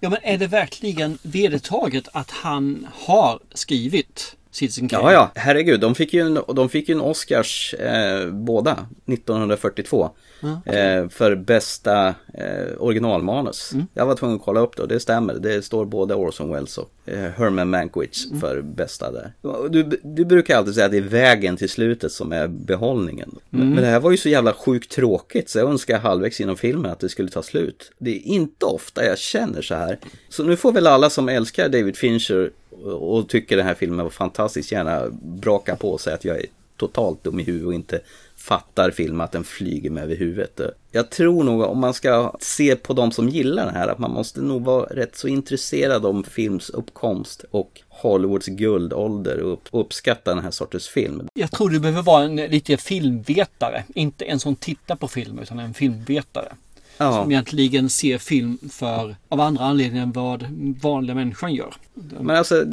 Ja, men är det verkligen vedertaget att han har skrivit Citizen Kane? Ja, ja, herregud. De fick ju en, de fick ju en Oscars eh, båda 1942. Ja, eh, för bästa eh, originalmanus. Jag var tvungen att kolla upp det och det stämmer. Det står både Orson Welles och eh, Herman Mankiewicz för bästa där. Du, du brukar alltid säga att det är vägen till slutet som är behållningen. Men, Mm. men det här var ju så jävla sjukt tråkigt så jag önskar halvvägs genom filmen att det skulle ta slut. Det är inte ofta jag känner så här. Så nu får väl alla som älskar David Fincher och tycker den här filmen var fantastisk gärna braka på och säga att jag är totalt dum i huvudet och inte fattar filmen att den flyger mig över huvudet. Jag tror nog om man ska se på de som gillar den här att man måste nog vara rätt så intresserad om films uppkomst och Hollywoods guldålder och uppskatta den här sortens film. Jag tror du behöver vara en lite filmvetare. Inte en som tittar på film utan en filmvetare. Ja. Som egentligen ser film för av andra anledningar än vad vanliga människan gör. Men alltså,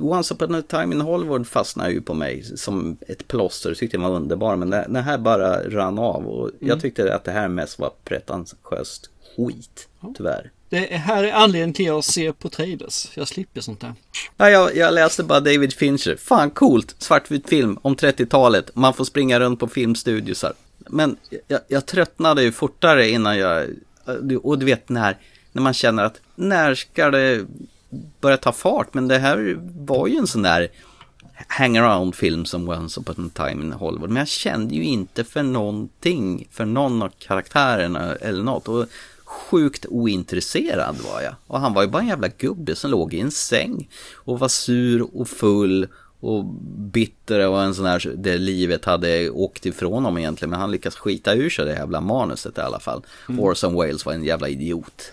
Once upon a time in Hollywood fastnade ju på mig som ett plåster. Tyckte jag var underbar. Men den här bara rann av. Och Mm. jag tyckte att det här mest var pretentiöst skit. Tyvärr. Det är- här är anledningen till att jag ser på trailers. Jag slipper sånt där. Ja, jag, jag läste bara David Fincher. Fan coolt, svartvit film om 30-talet. Man får springa runt på filmstudiosar. Men jag, jag tröttnade ju fortare innan jag... Och du vet när, när man känner att när ska det börja ta fart? Men det här var ju en sån där hangaround-film som Once upon a time in Hollywood. Men jag kände ju inte för någonting, för någon av karaktärerna eller något. Och sjukt ointresserad var jag. Och han var ju bara en jävla gubbe som låg i en säng och var sur och full och bitter och en sån här där livet hade åkt ifrån honom egentligen. Men han lyckas skita ur sig det jävla manuset i alla fall. Mm. Orson Welles var en jävla idiot.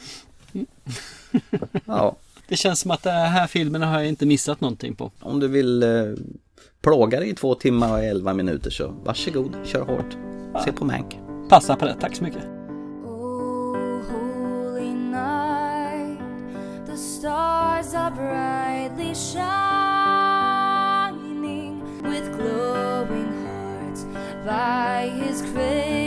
Ja. Det känns som att den här filmen har jag inte missat någonting på. Om du vill eh, plåga dig i två timmar och elva minuter så varsågod, kör hårt. Se på Mank. Passa på det, tack så mycket. holy By his cradle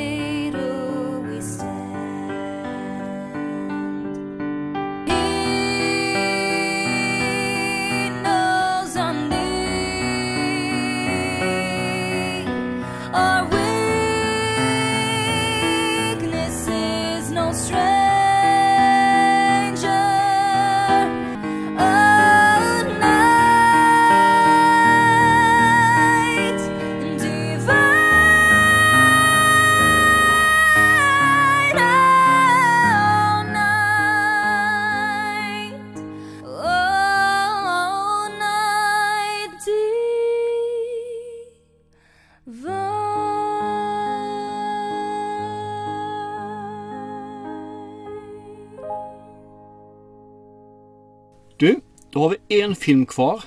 har vi en film kvar.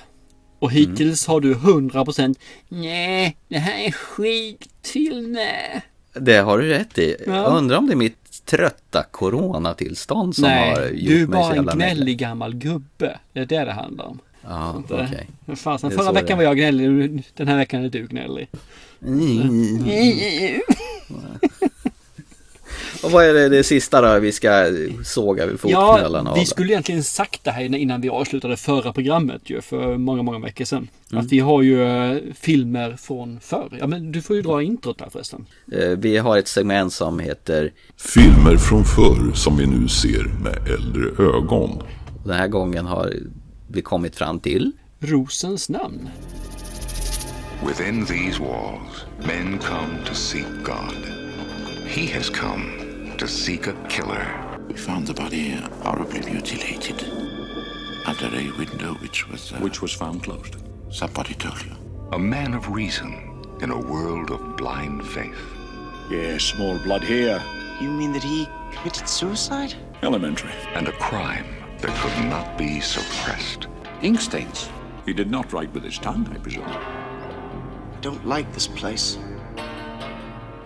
Och hittills har du 100% Nej, det här är skitfilm. nej." Det har du rätt i. Ja. Jag undrar om det är mitt trötta coronatillstånd som har Nej, gjort du är mig bara så en jävla gnällig. gnällig gammal gubbe. Det är det det handlar om. Ja, Så eh, okej. Fasen, Det är förra så veckan det var jag gnällig, den här veckan är du gnällig. Och vad är det, det sista då vi ska såga vid fotknölarna Ja, av? vi skulle egentligen sagt det här innan vi avslutade förra programmet ju för många, många veckor sedan. Mm. Att vi har ju eh, filmer från förr. Ja, men du får ju dra introt där förresten. Eh, Vi har ett segment som heter Filmer från förr som vi nu ser med äldre ögon. Den här gången har vi kommit fram till Rosens namn. Within these walls, men come to seek God. He has come to seek a killer. We found the body horribly mutilated under a window which was uh, which was found closed. Somebody told you. A man of reason in a world of blind faith. Yes, small blood here. You mean that he committed suicide? Elementary. And a crime that could not be suppressed. Ink stains. He did not write with his tongue, I presume. I don't like this place.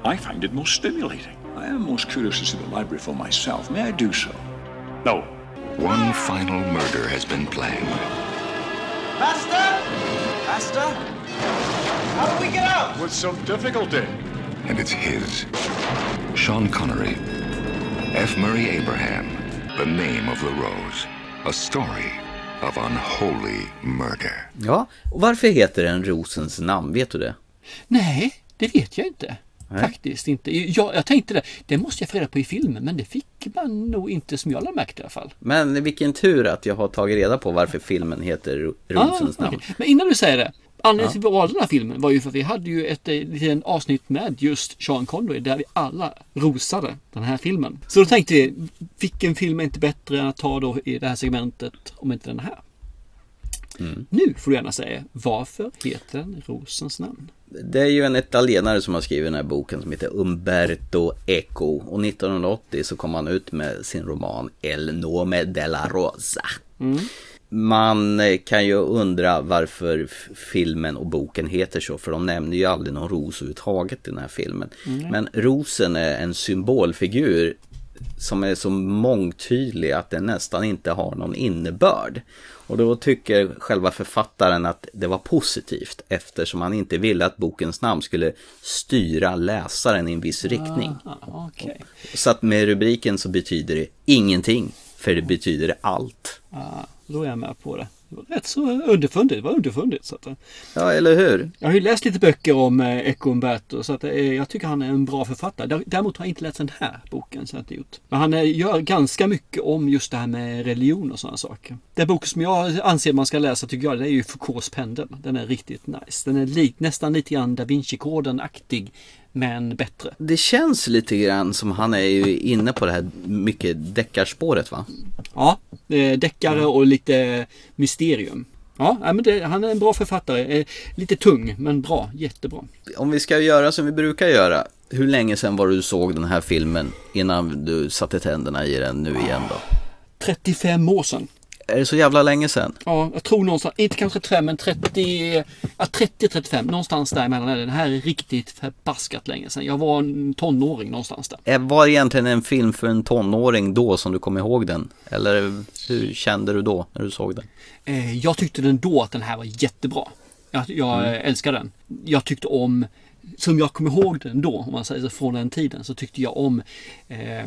I find it most stimulating. I am most curious to see the library for myself. May I do so? No. One final murder has been planned. Master! Master? How do we get out? With some difficulty. And it's his. Sean Connery. F. Murray Abraham. The name of the rose. A story of unholy murder. Ja, och varför heter den Rosens namn? Vet du det? Nej, det vet jag inte. Nej. Faktiskt inte. Jag, jag tänkte det, det måste jag få reda på i filmen, men det fick man nog inte som jag lade märke i alla fall. Men vilken tur att jag har tagit reda på varför filmen heter Ro- Rosens Ah, namn. okej. Men innan du säger det. Anledningen till att vi valde den här filmen var ju för att vi hade ju ett eh, litet avsnitt med just Sean Connery där vi alla rosade den här filmen. Så då tänkte vi, vilken film är inte bättre än att ta då i det här segmentet om inte den här? Mm. Nu får du gärna säga, varför heter den Rosens namn? Det är ju en italienare som har skrivit den här boken som heter Umberto Eco. Och 1980 så kom han ut med sin roman El nome della rosa. Man eh, kan ju undra varför filmen och boken heter så, för de nämner ju aldrig någon ros överhuvudtaget i den här filmen. Mm. Men rosen är en symbolfigur som är så mångtydlig att den nästan inte har någon innebörd. Och då tycker själva författaren att det var positivt eftersom han inte ville att bokens namn skulle styra läsaren i en viss riktning. Ah, okej. Så att med rubriken så betyder det ingenting, för det betyder allt. Ah, då är jag med på det. Det var rätt så underfundigt. Det var underfundigt. Så att, eh, Ja, eller hur? jag har ju läst lite böcker om eh, Eco Umberto så att, eh, jag tycker han är en bra författare. Där- Däremot har jag inte läst den här boken. Så jag inte gjort. Men han gör ganska mycket om just det här med religion och sådana saker. Den bok som jag anser man ska läsa tycker jag det är ju Foucaults pendel. Den är riktigt nice. Den är li- nästan lite grann Da Vinci-koden-aktig men bättre. Det känns lite grann som han är ju inne på det här mycket deckarspåret va? Ja, eh, deckare och lite mysterium. Ja, men det, han är en bra författare. Eh, lite tung, men bra. Jättebra. Om vi ska göra som vi brukar göra, hur länge sedan var du såg den här filmen innan du satte tänderna i den nu igen då? 35 år sedan. Är det så jävla länge sedan? Ja, jag tror någonstans, inte kanske 35 men 30, ja 30-35 någonstans däremellan är det. Det här är riktigt förbaskat länge sedan. Jag var en tonåring någonstans där. Eh, Var det egentligen en film för en tonåring då som du kom ihåg den? Eller hur kände du då när du såg den? Eh, jag tyckte den då att den här var jättebra. Jag, jag Mm. älskar den. Jag tyckte om, som jag kommer ihåg den då, om man säger så, från den tiden, så tyckte jag om eh,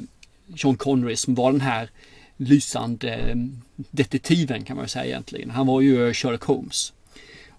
Sean Connery som var den här lysande eh, detektiven kan man ju säga egentligen. Han var ju Sherlock Holmes.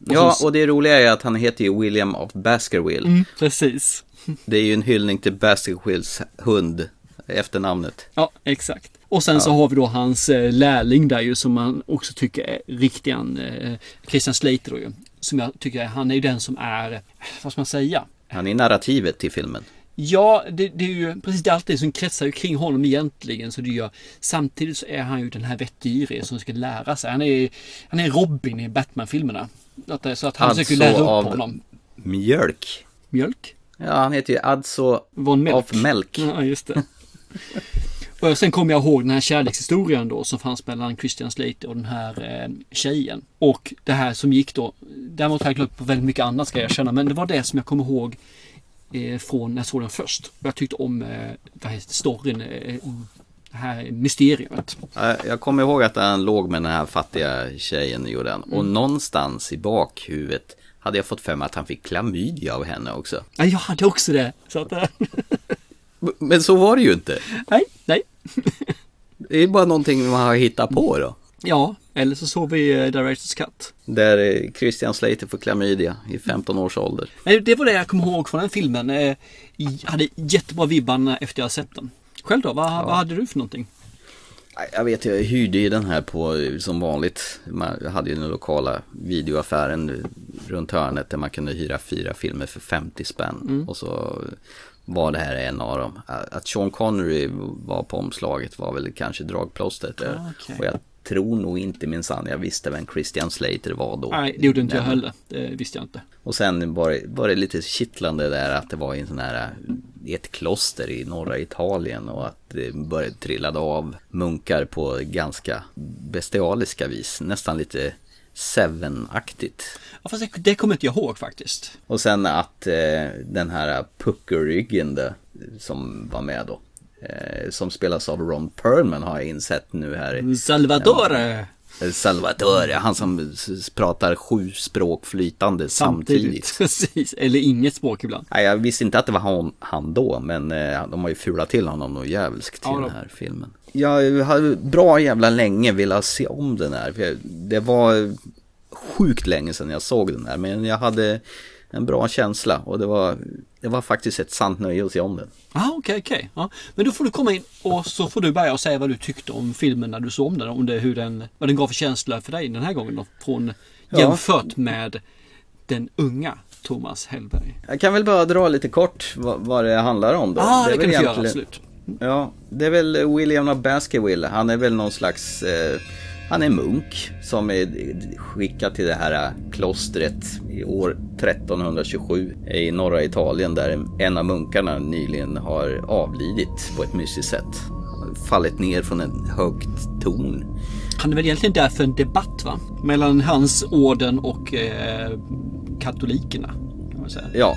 Och Ja, så- och det roliga är att han heter ju William of Baskerville. Mm, precis. Det är ju en hyllning till Baskervilles hund, efternamnet. Ja, exakt. Och sen så Ja. har vi då hans eh, lärling där ju som man också tycker är riktigan eh, Christian Slater då ju. Som jag tycker är, han är ju den som är, vad ska man säga? Han är narrativet till filmen. Ja, det, det är ju precis det alltid som kretsar kring honom egentligen. Så det gör, samtidigt så är han ju den här vetgirige som ska lära sig. Han är, han är Robin i Batman-filmerna. Det- Så att han försöker lära upp Alltså honom. mjölk. Mjölk? Ja, han heter ju Adso Von Melk. of Melk. Ja, just det. Och sen kommer jag ihåg den här kärlekshistorien då som fanns mellan Christian Slater och den här eh, tjejen. Och det här som gick då. Däremot har jag glömt på väldigt mycket annat ska jag erkänna. Men det var det som jag kommer ihåg eh, från när jag såg den först. Jag tyckte om eh, vad heter storyn. Eh, det här mysteriet. Ja, Jag kommer ihåg att han låg med den här fattiga tjejen gjorde han. Och Mm. någonstans i bakhuvudet hade jag fått för mig att han fick klamydia av henne också. Ja, jag hade också det. Så att, eh, Men så var det ju inte. nej, nej. Det är bara någonting man har hittat på då. Ja, eller så såg vi eh, Directors Cut. Där eh, Christian Slater får klamydia i 15 års ålder. Nej, det var det jag kommer ihåg från den filmen. Eh, Jag hade jättebra vibbar efter jag sett den. Själv då? Vad, vad hade du för någonting? Jag vet, jag hyrde ju den här på eh, som vanligt. Man hade ju den lokala videoaffären runt hörnet där man kunde hyra fyra filmer för 50 spänn. Mm. Och så var det här en av dem. Att Sean Connery var på omslaget var väl kanske dragplåstret där. Ah, okej. Och jag tror nog inte minsann jag visste vem Christian Slater var då. Nej, det gjorde inte jag heller. Det visste jag inte. Och sen var det, var det lite kittlande där att det var i en sån här, i ett kloster i norra Italien och att det började trillade av munkar på ganska bestialiska vis. Nästan lite Seven-aktigt. Ja, fast det, det kommer inte jag ihåg faktiskt. Och sen att eh, den här puckelryggen där, som var med då. Eh, som spelas av Ron Perlman har jag insett nu här. Salvatore! Eh, Salvatore, han som pratar sju språk flytande samtidigt. Precis, eller inget språk ibland. Nej, jag visste inte att det var han, han då, men eh, de har ju fulat till honom något jävelskt till Ja, den här filmen. Jag har bra jävla länge velat se om den här. Det var sjukt länge sedan jag såg den här, men jag hade en bra känsla och det var, det var faktiskt ett sant nöje att se om den. Ah, okej, okej. Ja. Men då får du komma in och så får du börja och säga vad du tyckte om filmen när du såg om den. Om det, hur den, vad den gav för känsla för dig den här gången då. Från, Ja. jämfört med den unga Thomas Hellberg. Jag kan väl bara dra lite kort vad, vad det handlar om då. Ah, det, är kan du få göra, absolut. Ja, det är väl William of Baskerville. Han är väl någon slags... Eh, han är munk som är skickad till det här klostret i år 1327 i norra Italien där en av munkarna nyligen har avlidit på ett mystiskt sätt. Fallit ner från en högt torn. Han är väl egentligen där för en debatt va? Mellan hans orden och eh, katolikerna. Kan man säga. Ja,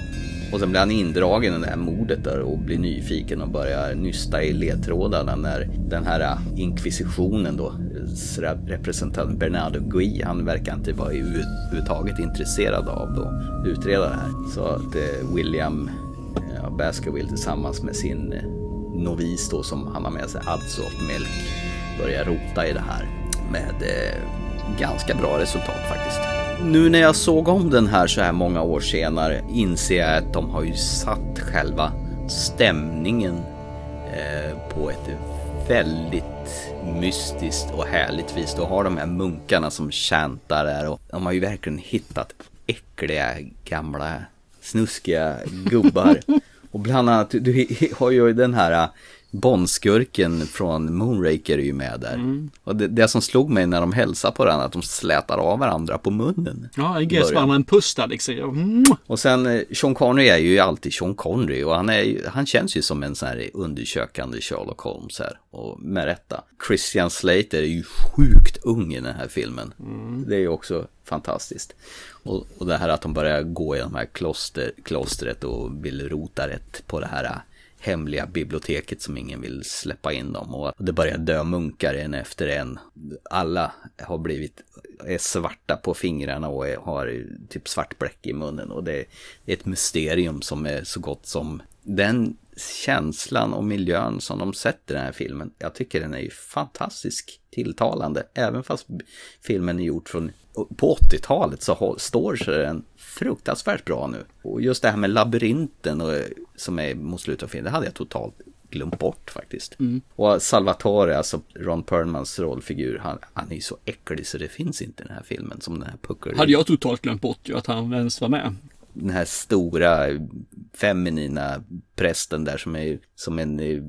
och sen blir han indragen i det här mordet där och blir nyfiken och börjar nysta i ledtrådarna när den här äh, inkvisitionen då, representant Bernardo Gui, han verkar inte vara överhuvudtaget intresserad av att utreda det här. Så att eh, William Baskerville tillsammans med sin eh, novis då som han har med sig, Ads Melk, börjar rota i det här med eh, ganska bra resultat faktiskt. Nu när jag såg om den här så här många år senare inser jag att de har ju satt själva stämningen eh, på ett väldigt mystiskt och härligt vis. Du har de här munkarna som chantar där och de har ju verkligen hittat äckliga gamla snuskiga gubbar. och bland annat, du har ju den här Bondskurken från Moonraker är ju med där. Mm. Och det, det som slog mig när de hälsar på varandra, att de slätar av varandra på munnen. Ja, en ges varandra en puss där liksom. Mm. Och sen eh, Sean Connery är ju alltid Sean Connery och han, är, han känns ju som en sån här undersökande Sherlock Holmes här. Och med rätta. Christian Slater är ju sjukt ung i den här filmen. Det är ju också fantastiskt. Och, och det här att de börjar gå i de här kloster, klostret och vill rota rätt på det här hemliga biblioteket som ingen vill släppa in dem. Och det börjar dö munkar en efter en. Alla har blivit är svarta på fingrarna och är, har typ svart bläck i munnen. Och det är ett mysterium som är så gott som den känslan och miljön som de sätter i den här filmen. Jag tycker den är ju fantastisk tilltalande. Även fast filmen är gjord från på 80-talet så står sig den fruktansvärt bra nu. Och just det här med labyrinten och, som är mot slutet av filmen, det hade jag totalt glömt bort faktiskt. Mm. Och Salvatore, alltså Ron Perlmans rollfigur, han, han är ju så äcklig så det finns inte i den här filmen som den här puckel. Hade jag totalt glömt bort ju att han ens var med. Den här stora feminina prästen där som är som en eh,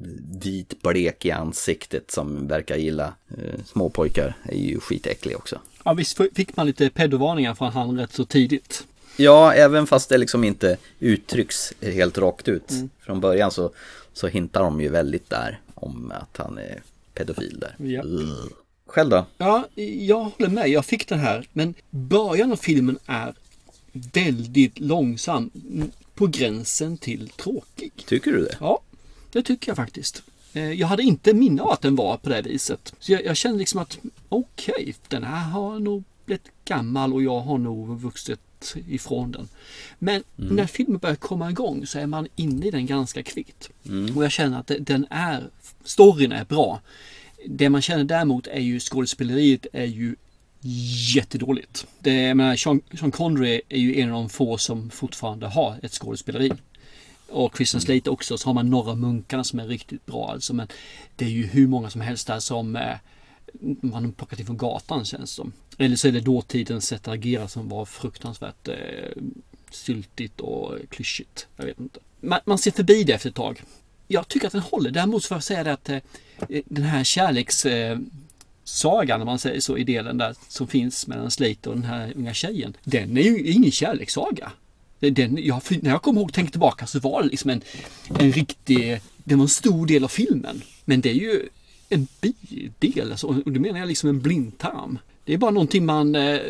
vit blek i ansiktet som verkar gilla eh, småpojkar är ju skitäcklig också. Ja, visst fick man lite pedovarningar från han rätt så tidigt. Ja, även fast det liksom inte uttrycks helt rakt ut. Mm. Från början så, så hintar de ju väldigt där. om att han är pedofil där. Ja. Själv då? Ja, jag håller med. Jag fick den här. Men början av filmen är väldigt långsam. På gränsen till tråkig. Tycker du det? Ja, det tycker jag faktiskt. Eh, Jag hade inte minne av att den var på det viset. Så jag, jag kände liksom att okej, okay, den här har nog blivit gammal och jag har nog vuxit ifrån den. Men Mm. när filmen börjar komma igång så är man inne i den ganska kvickt. Mm. Och jag känner att den är, storyn är bra. Det man känner däremot är ju skådespeleriet är ju jättedåligt. Det, jag menar, Sean, Sean Connery är ju en av de få som fortfarande har ett skådespeleri. Och Christian Slater också. Så har man några munkarna som är riktigt bra alltså. Men det är ju hur många som helst där som eh, man har plockat ifrån gatan känns det som. Eller så är det dåtidens sätt att agera som var fruktansvärt eh, syltigt och klyschigt. Jag vet inte. Man, man ser förbi det efter ett tag. Jag tycker att den håller. Däremot så får jag säga det att eh, den här kärleks... Eh, sagan, om man säger så, i delen där som finns mellan Slate och den här unga tjejen. Den är ju ingen kärlekssaga. Den, jag, när jag kommer ihåg och tänker tillbaka så var det liksom en, en riktig, det var en stor del av filmen. Men det är ju en bidel, alltså, och det menar jag liksom en blindtarm. Det är bara någonting man, eh,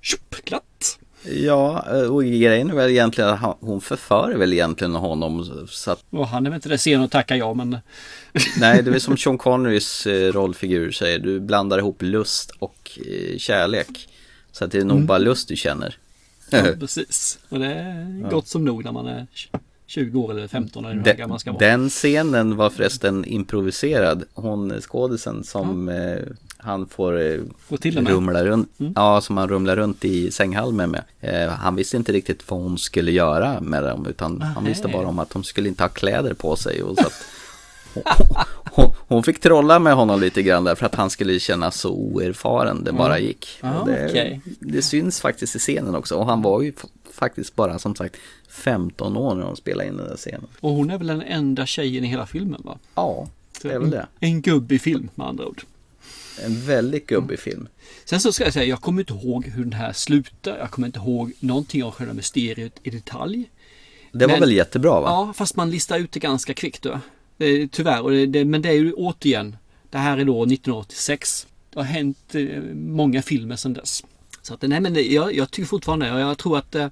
tjopp, glatt. Ja, och grejen är väl egentligen att hon förför väl egentligen honom så att Och han är väl inte det sen att tacka ja, men Nej, det är som Sean Connerys eh, rollfigur säger, du blandar ihop lust och eh, kärlek. Så att det är nog Mm. bara lust du känner. ja, precis. Och det är gott som nog när man är 20 år eller 15 eller hur Den, gammal ska vara. den scenen var förresten improviserad. Hon skådisen som eh, han får eh, rumla runt, Mm. ja som han rumlar runt i sänghalmen med. Eh, han visste inte riktigt vad hon skulle göra med dem utan han visste Nähä. bara om att de skulle inte ha kläder på sig. Och så att hon, hon, hon fick trolla med honom lite grann där för att han skulle känna så oerfaren det bara Mm. gick. Ah, Och det, okej. det syns faktiskt i scenen också och han var ju faktiskt bara som sagt 15 år när de spelade in den där scenen. Och hon är väl den enda tjejen i hela filmen va? Ja, det är väl det. En gubbig film med andra ord. En väldigt gubbig film. Sen så ska jag säga, jag kommer inte ihåg hur den här slutar. Jag kommer inte ihåg någonting av själva mysteriet i detalj. Det var Men- väl jättebra va? Ja, fast man listar ut det ganska kvickt då. Eh, tyvärr, och det, det, men det är ju återigen, det här är då 1986. Det har hänt eh, många filmer sedan dess. Så att, nej men jag, jag tycker fortfarande, och jag tror att eh,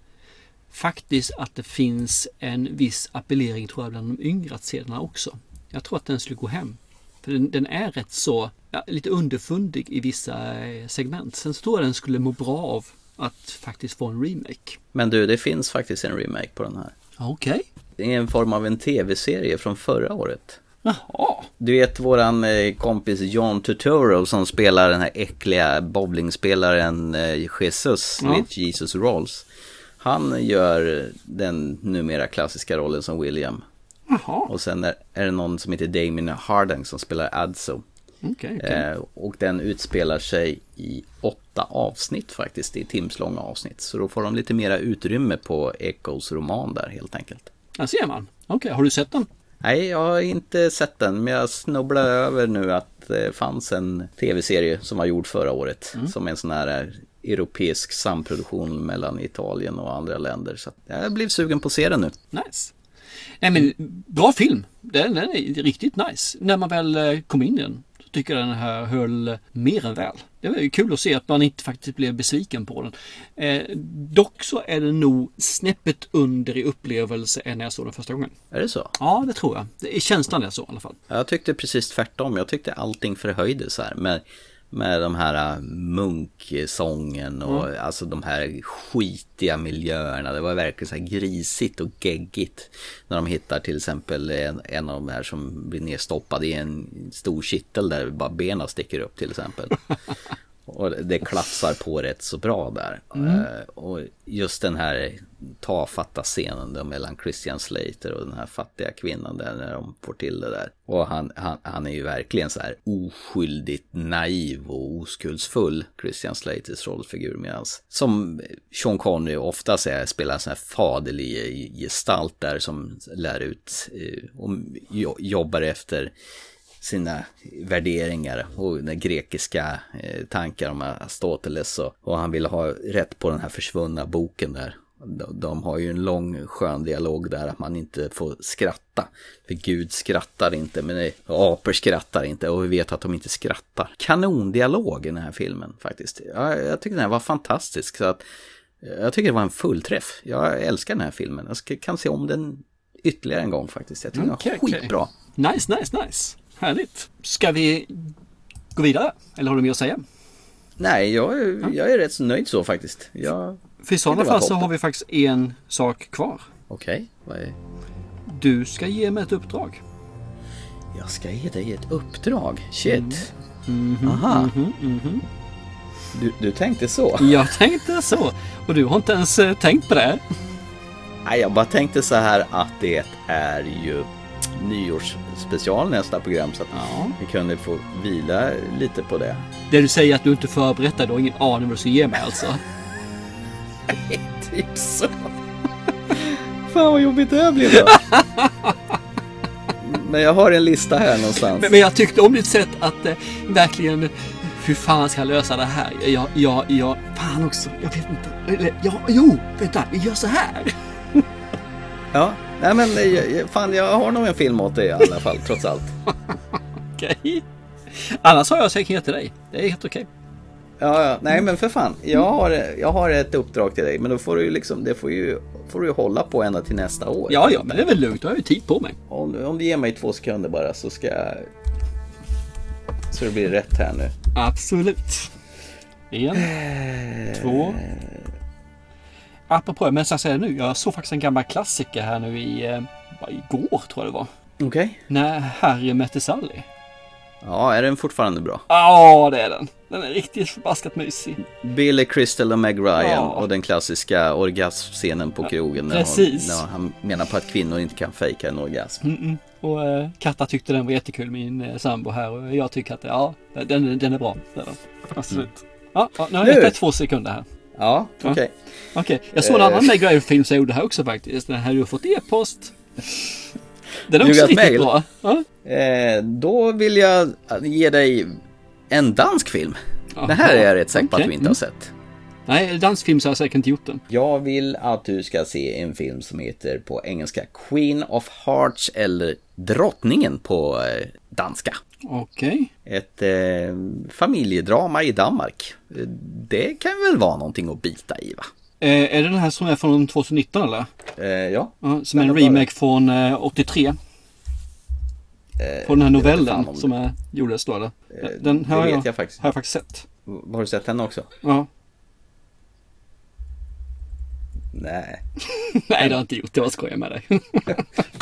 faktiskt att det finns en viss appellering tror jag bland de yngre att se den här också. Jag tror att den skulle gå hem. För den, den är rätt så, ja, lite underfundig i vissa eh, segment. Sen så tror jag den skulle må bra av att faktiskt få en remake. Men du, det finns faktiskt en remake på den här. Okej. Det är en form av en tv-serie från förra året. Jaha. Du vet våran eh, kompis John Turturro som spelar den här äckliga bowlingspelaren eh, Jesus, Ja. Jesus Rolls. Han gör den numera klassiska rollen som William. Jaha. Och sen är, är det någon som heter Damien Harding som spelar Adso. Okej, okej. Eh, och den utspelar sig i åtta avsnitt faktiskt, i timslånga avsnitt. Så då får de lite mera utrymme på Echoes roman där helt enkelt. Där ser man. Okej, har du sett den? Nej, jag har inte sett den, men jag snubblade över nu att det fanns en tv-serie som var gjord förra året. Mm. Som en sån här europeisk samproduktion mellan Italien och andra länder. Så jag blev sugen på att se den nu. Nice. Nej men bra film. Den, den är riktigt nice. När man väl eh, kom in i den så tycker den här höll mer än väl. Det var ju kul att se att man inte faktiskt blev besviken på den. Eh, dock så är den nog snäppet under i upplevelse än när jag såg den första gången. Är det så? Ja, det tror jag. Det är känslan är så i alla fall. Jag tyckte precis tvärtom. Jag tyckte allting förhöjdes här med, med de här äh, munksången och Mm. alltså de här skitiga miljöerna. Det var verkligen så här grisigt och geggigt. När de hittar till exempel en, en av de här som blir nedstoppad i en stor kittel där bara benen sticker upp till exempel. Och det klafsar på rätt så bra där. Mm. Eh, och just den här tafatta scenen då mellan Christian Slater och den här fattiga kvinnan där när de får till det där. Och han, han, han är ju verkligen så här oskyldigt naiv och oskuldsfull, Christian Slaters rollfigur. Medans som Sean Connery ofta säger, spelar en sån här faderlig gestalt där som lär ut eh, och jo- jobbar efter sina värderingar och den grekiska eh, tankar om Aristoteles och, och han ville ha rätt på den här försvunna boken där. De, har ju en lång skön dialog där att man inte får skratta. För Gud skrattar inte, men nej, apor skrattar inte och vi vet att de inte skrattar. Kanondialog i den här filmen faktiskt. Jag, jag tycker den här var fantastisk. Så att, jag tycker det var en fullträff. Jag älskar den här filmen. Jag ska, kan se om den ytterligare en gång faktiskt. Jag tycker den Okej, var skitbra. Nice, nice, nice. Härligt. Ska vi gå vidare? Eller har du mer att säga? Nej, jag, är- jag är rätt så nöjd så faktiskt. Jag, För i sådana fall så har vi faktiskt en sak kvar. Okej, vad är... Du ska ge mig ett uppdrag. Jag ska ge dig ett uppdrag. Shit. Mhm, Aha. mhm, mhm. Du, du tänkte så? Jag tänkte så. Och du har inte ens eh, tänkt på det? Nej, jag bara tänkte så här att det är ju nyårsspecial nästa program så att vi kunde få vila lite på det. Det du säger att du inte förberett dig, du har ingen aning vad du ska ge mig alltså. typ så. Fan vad jobbigt det här blev då. Men jag har en lista här någonstans. Men, men jag tyckte om ditt sätt att eh, verkligen, hur fan ska jag lösa det här? Jag, jag, jag, fan också, jag vet inte. Eller, ja, jo, vänta, vi gör så här. Ja, nej men eh, jag- jag- fan jag har nog en film åt dig i alla fall trots allt. Okej. Annars har jag säkerhet till dig. Det är helt okej. Ja, ja, nej men för fan. Jag har, jag har ett uppdrag till dig men då får du liksom, det får ju, får du ju hålla på ända till nästa år. Ja, ja, men det är väl lugnt. Du har ju tid på mig. Om, om du ger mig två sekunder bara så ska jag... Så det blir rätt här nu. Absolut. En, två. Apropå, men jag säger det nu. Jag såg faktiskt en gammal klassiker här nu i, eh, igår tror jag det var. Okej. När Harry mötte Sally. Ja, är den fortfarande bra? Ja, det är den. Den är riktigt förbaskat mysig. Billy Crystal och Meg Ryan Ja. och den klassiska orgasmscenen på krogen. När, precis. hon, när han menar på att kvinnor inte kan fejka en orgasm. Mm -mm. Och eh, Katta tyckte den var jättekul, min eh, sambo här. Och jag tycker att ja, den, den är bra. Det är den. Absolut. Ja, ja, nu har jag gett två sekunder här. Ja, okej. Okej, jag såg en annan Eh. Meg Ryan-film som jag gjorde här också faktiskt. Den här du har fått e-post. Den är också riktigt mail. bra. Ja. Eh, då vill jag ge dig en dansk film. Det här är jag rätt säker på att okej. du inte har sett. Nej, dansfilm så har jag säkert inte gjort den. Jag vill att du ska se en film som heter på engelska Queen of Hearts eller Drottningen på eh, danska. Okej. Ett eh, familjedrama i Danmark. Eh, Det kan väl vara någonting att bita i va? Eh, är det den här som är från 2019 eller? Eh, ja. Ja, som är en remake från eh, 83. Eh, På den här jag novellen fan om som är, gjordes då eller? Eh, Den det har vet jag, jag faktiskt. har jag faktiskt sett. Har du sett den också? Ja. Nej. Nej, det har jag inte gjort. Var skojar med dig.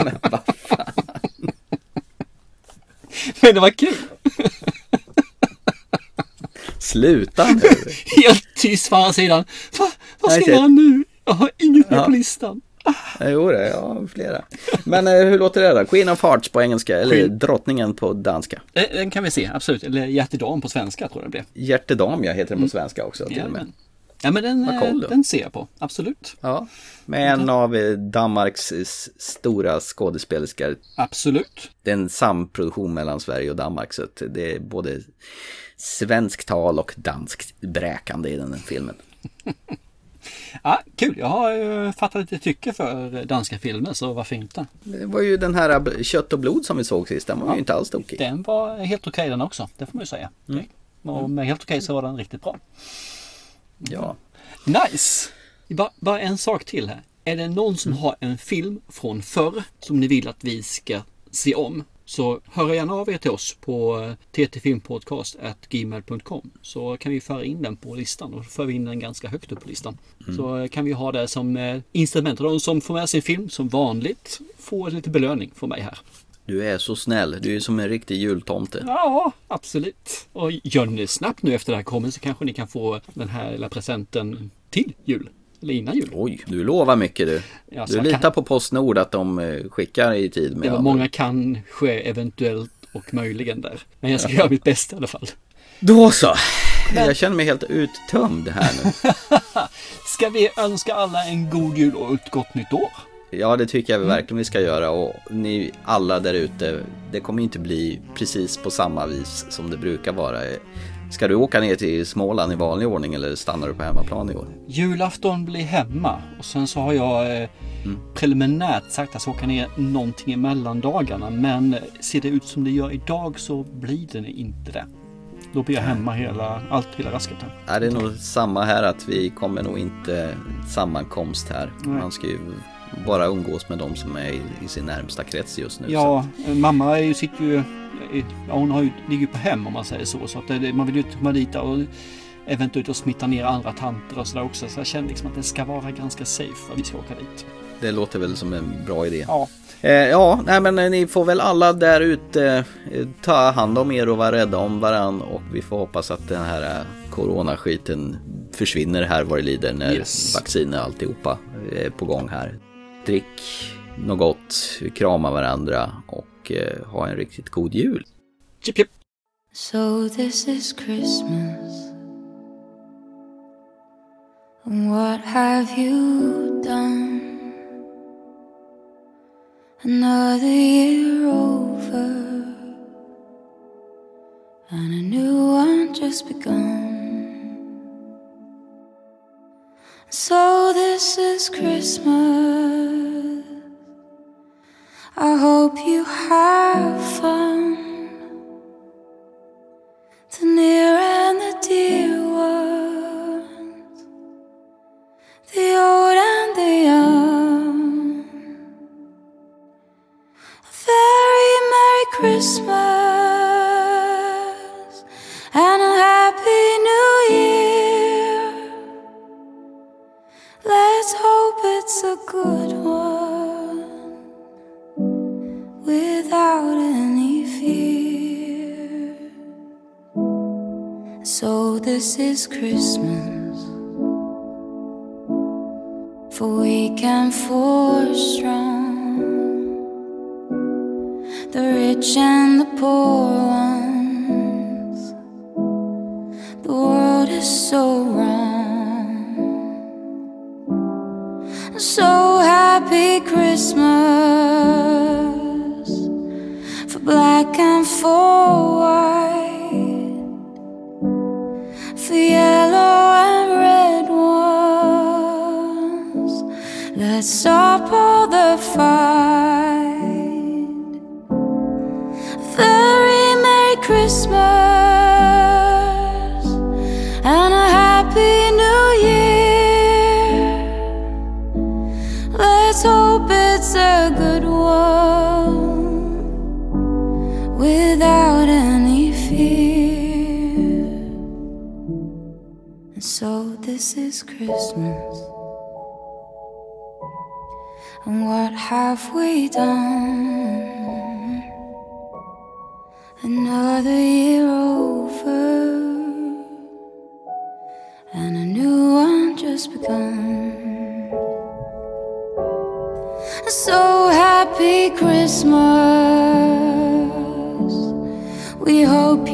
Men det var kul. Sluta nu. Helt tyst på andra sidan. Va, vad ska jag göra nu? Jag har inget mer Ja. på listan. Eh, Jo, det, jag har flera. Men eh, hur låter det då? Queen of Hearts på engelska eller Queen- Drottningen på danska? Eh, Den kan vi se, absolut. Eller Hjärtedam på svenska tror jag det blev. Hjärtedam, jag heter den på svenska också till och med. Ja men den, eh, den ser jag på, absolut. Ja, med en av eh, Danmarks eh, stora skådespelerskor. Absolut. Det är en samproduktion mellan Sverige och Danmark så att det är både svensk tal och danskt bräkande i den här filmen. Ja, kul, jag har ju fattat lite tycke för danska filmer så varför inte? Det var ju den här eh, Kött och blod som vi såg sist, den var ju inte alls tokig. Den var helt okej den också, det får man ju säga. Mm. Och med helt okej så var den riktigt bra. Ja. Nice! Bara, bara en sak till här. Är det någon som har en film från förr som ni vill att vi ska se om så hör gärna av er till oss på eh, ttfilmpodcast.gmail.com så kan vi föra in den på listan och för vi in den ganska högt upp på listan. Mm. Så eh, kan vi ha det som eh. Och de som får med sin film som vanligt får lite belöning från mig här. Du är så snäll, du är som en riktig jultomte. Ja, absolut. Och gör ni snabbt nu efter det här kommer så kanske ni kan få den här lilla presenten till jul. Eller innan jul. Oj, du lovar mycket du. Ja, du litar kan- på Postnord att de eh, skickar i tid med Det var många kanske, eventuellt och möjligen där. Men jag ska göra mitt bästa i alla fall. Då så. Jag känner mig helt uttömd här nu. Ska vi önska alla en god jul och ett gott nytt år? Ja, det tycker Mm. jag verkligen vi ska göra och ni alla där ute, det kommer inte bli precis på samma vis som det brukar vara. Ska du åka ner till Småland i vanlig ordning eller stannar du på hemmaplan i år? Julafton blir hemma och sen så har jag eh, preliminärt sagt att jag ska åka ner någonting i mellandagarna. Men ser det ut som det gör idag så blir det inte det. Då blir jag hemma hela, allt hela rasket. här. Det är nog samma här att vi kommer nog inte sammankomst här. Nej. Man ska ju bara umgås med de som är i, sin närmsta krets just nu. Ja, mamma är ju, sitter ju, ja, hon har ju, ligger ju på hem om man säger så. Så att det, man vill ju inte komma dit och eventuellt och smitta ner andra tanter och sådär också. Så jag känner liksom att det ska vara ganska safe att vi ska åka dit. Det låter väl som en bra idé. Ja. Eh, ja, nej men eh, ni får väl alla där ute eh, ta hand om er och vara rädda om varann och vi får hoppas att den här eh, coronaskiten försvinner här vad det lider när Yes. vaccin och alltihopa är på gång här. Drick något gott, krama varandra och eh, ha en riktigt god jul. Chip, chip. So this is Christmas. And what have you done? Another year over, and a new one just begun. So this is Christmas. I hope you have fun. The near and the dear ones, the old and the young. A very Merry Christmas it's a good one without any fear. So this is Christmas for weak and for strong, the rich and the poor ones. The world is so wrong. So happy Christmas for black and for white, for yellow and red ones. Let's stop all the fight. this is Christmas. And what have we done? Another year over, and a new one just begun. So happy Christmas. We hope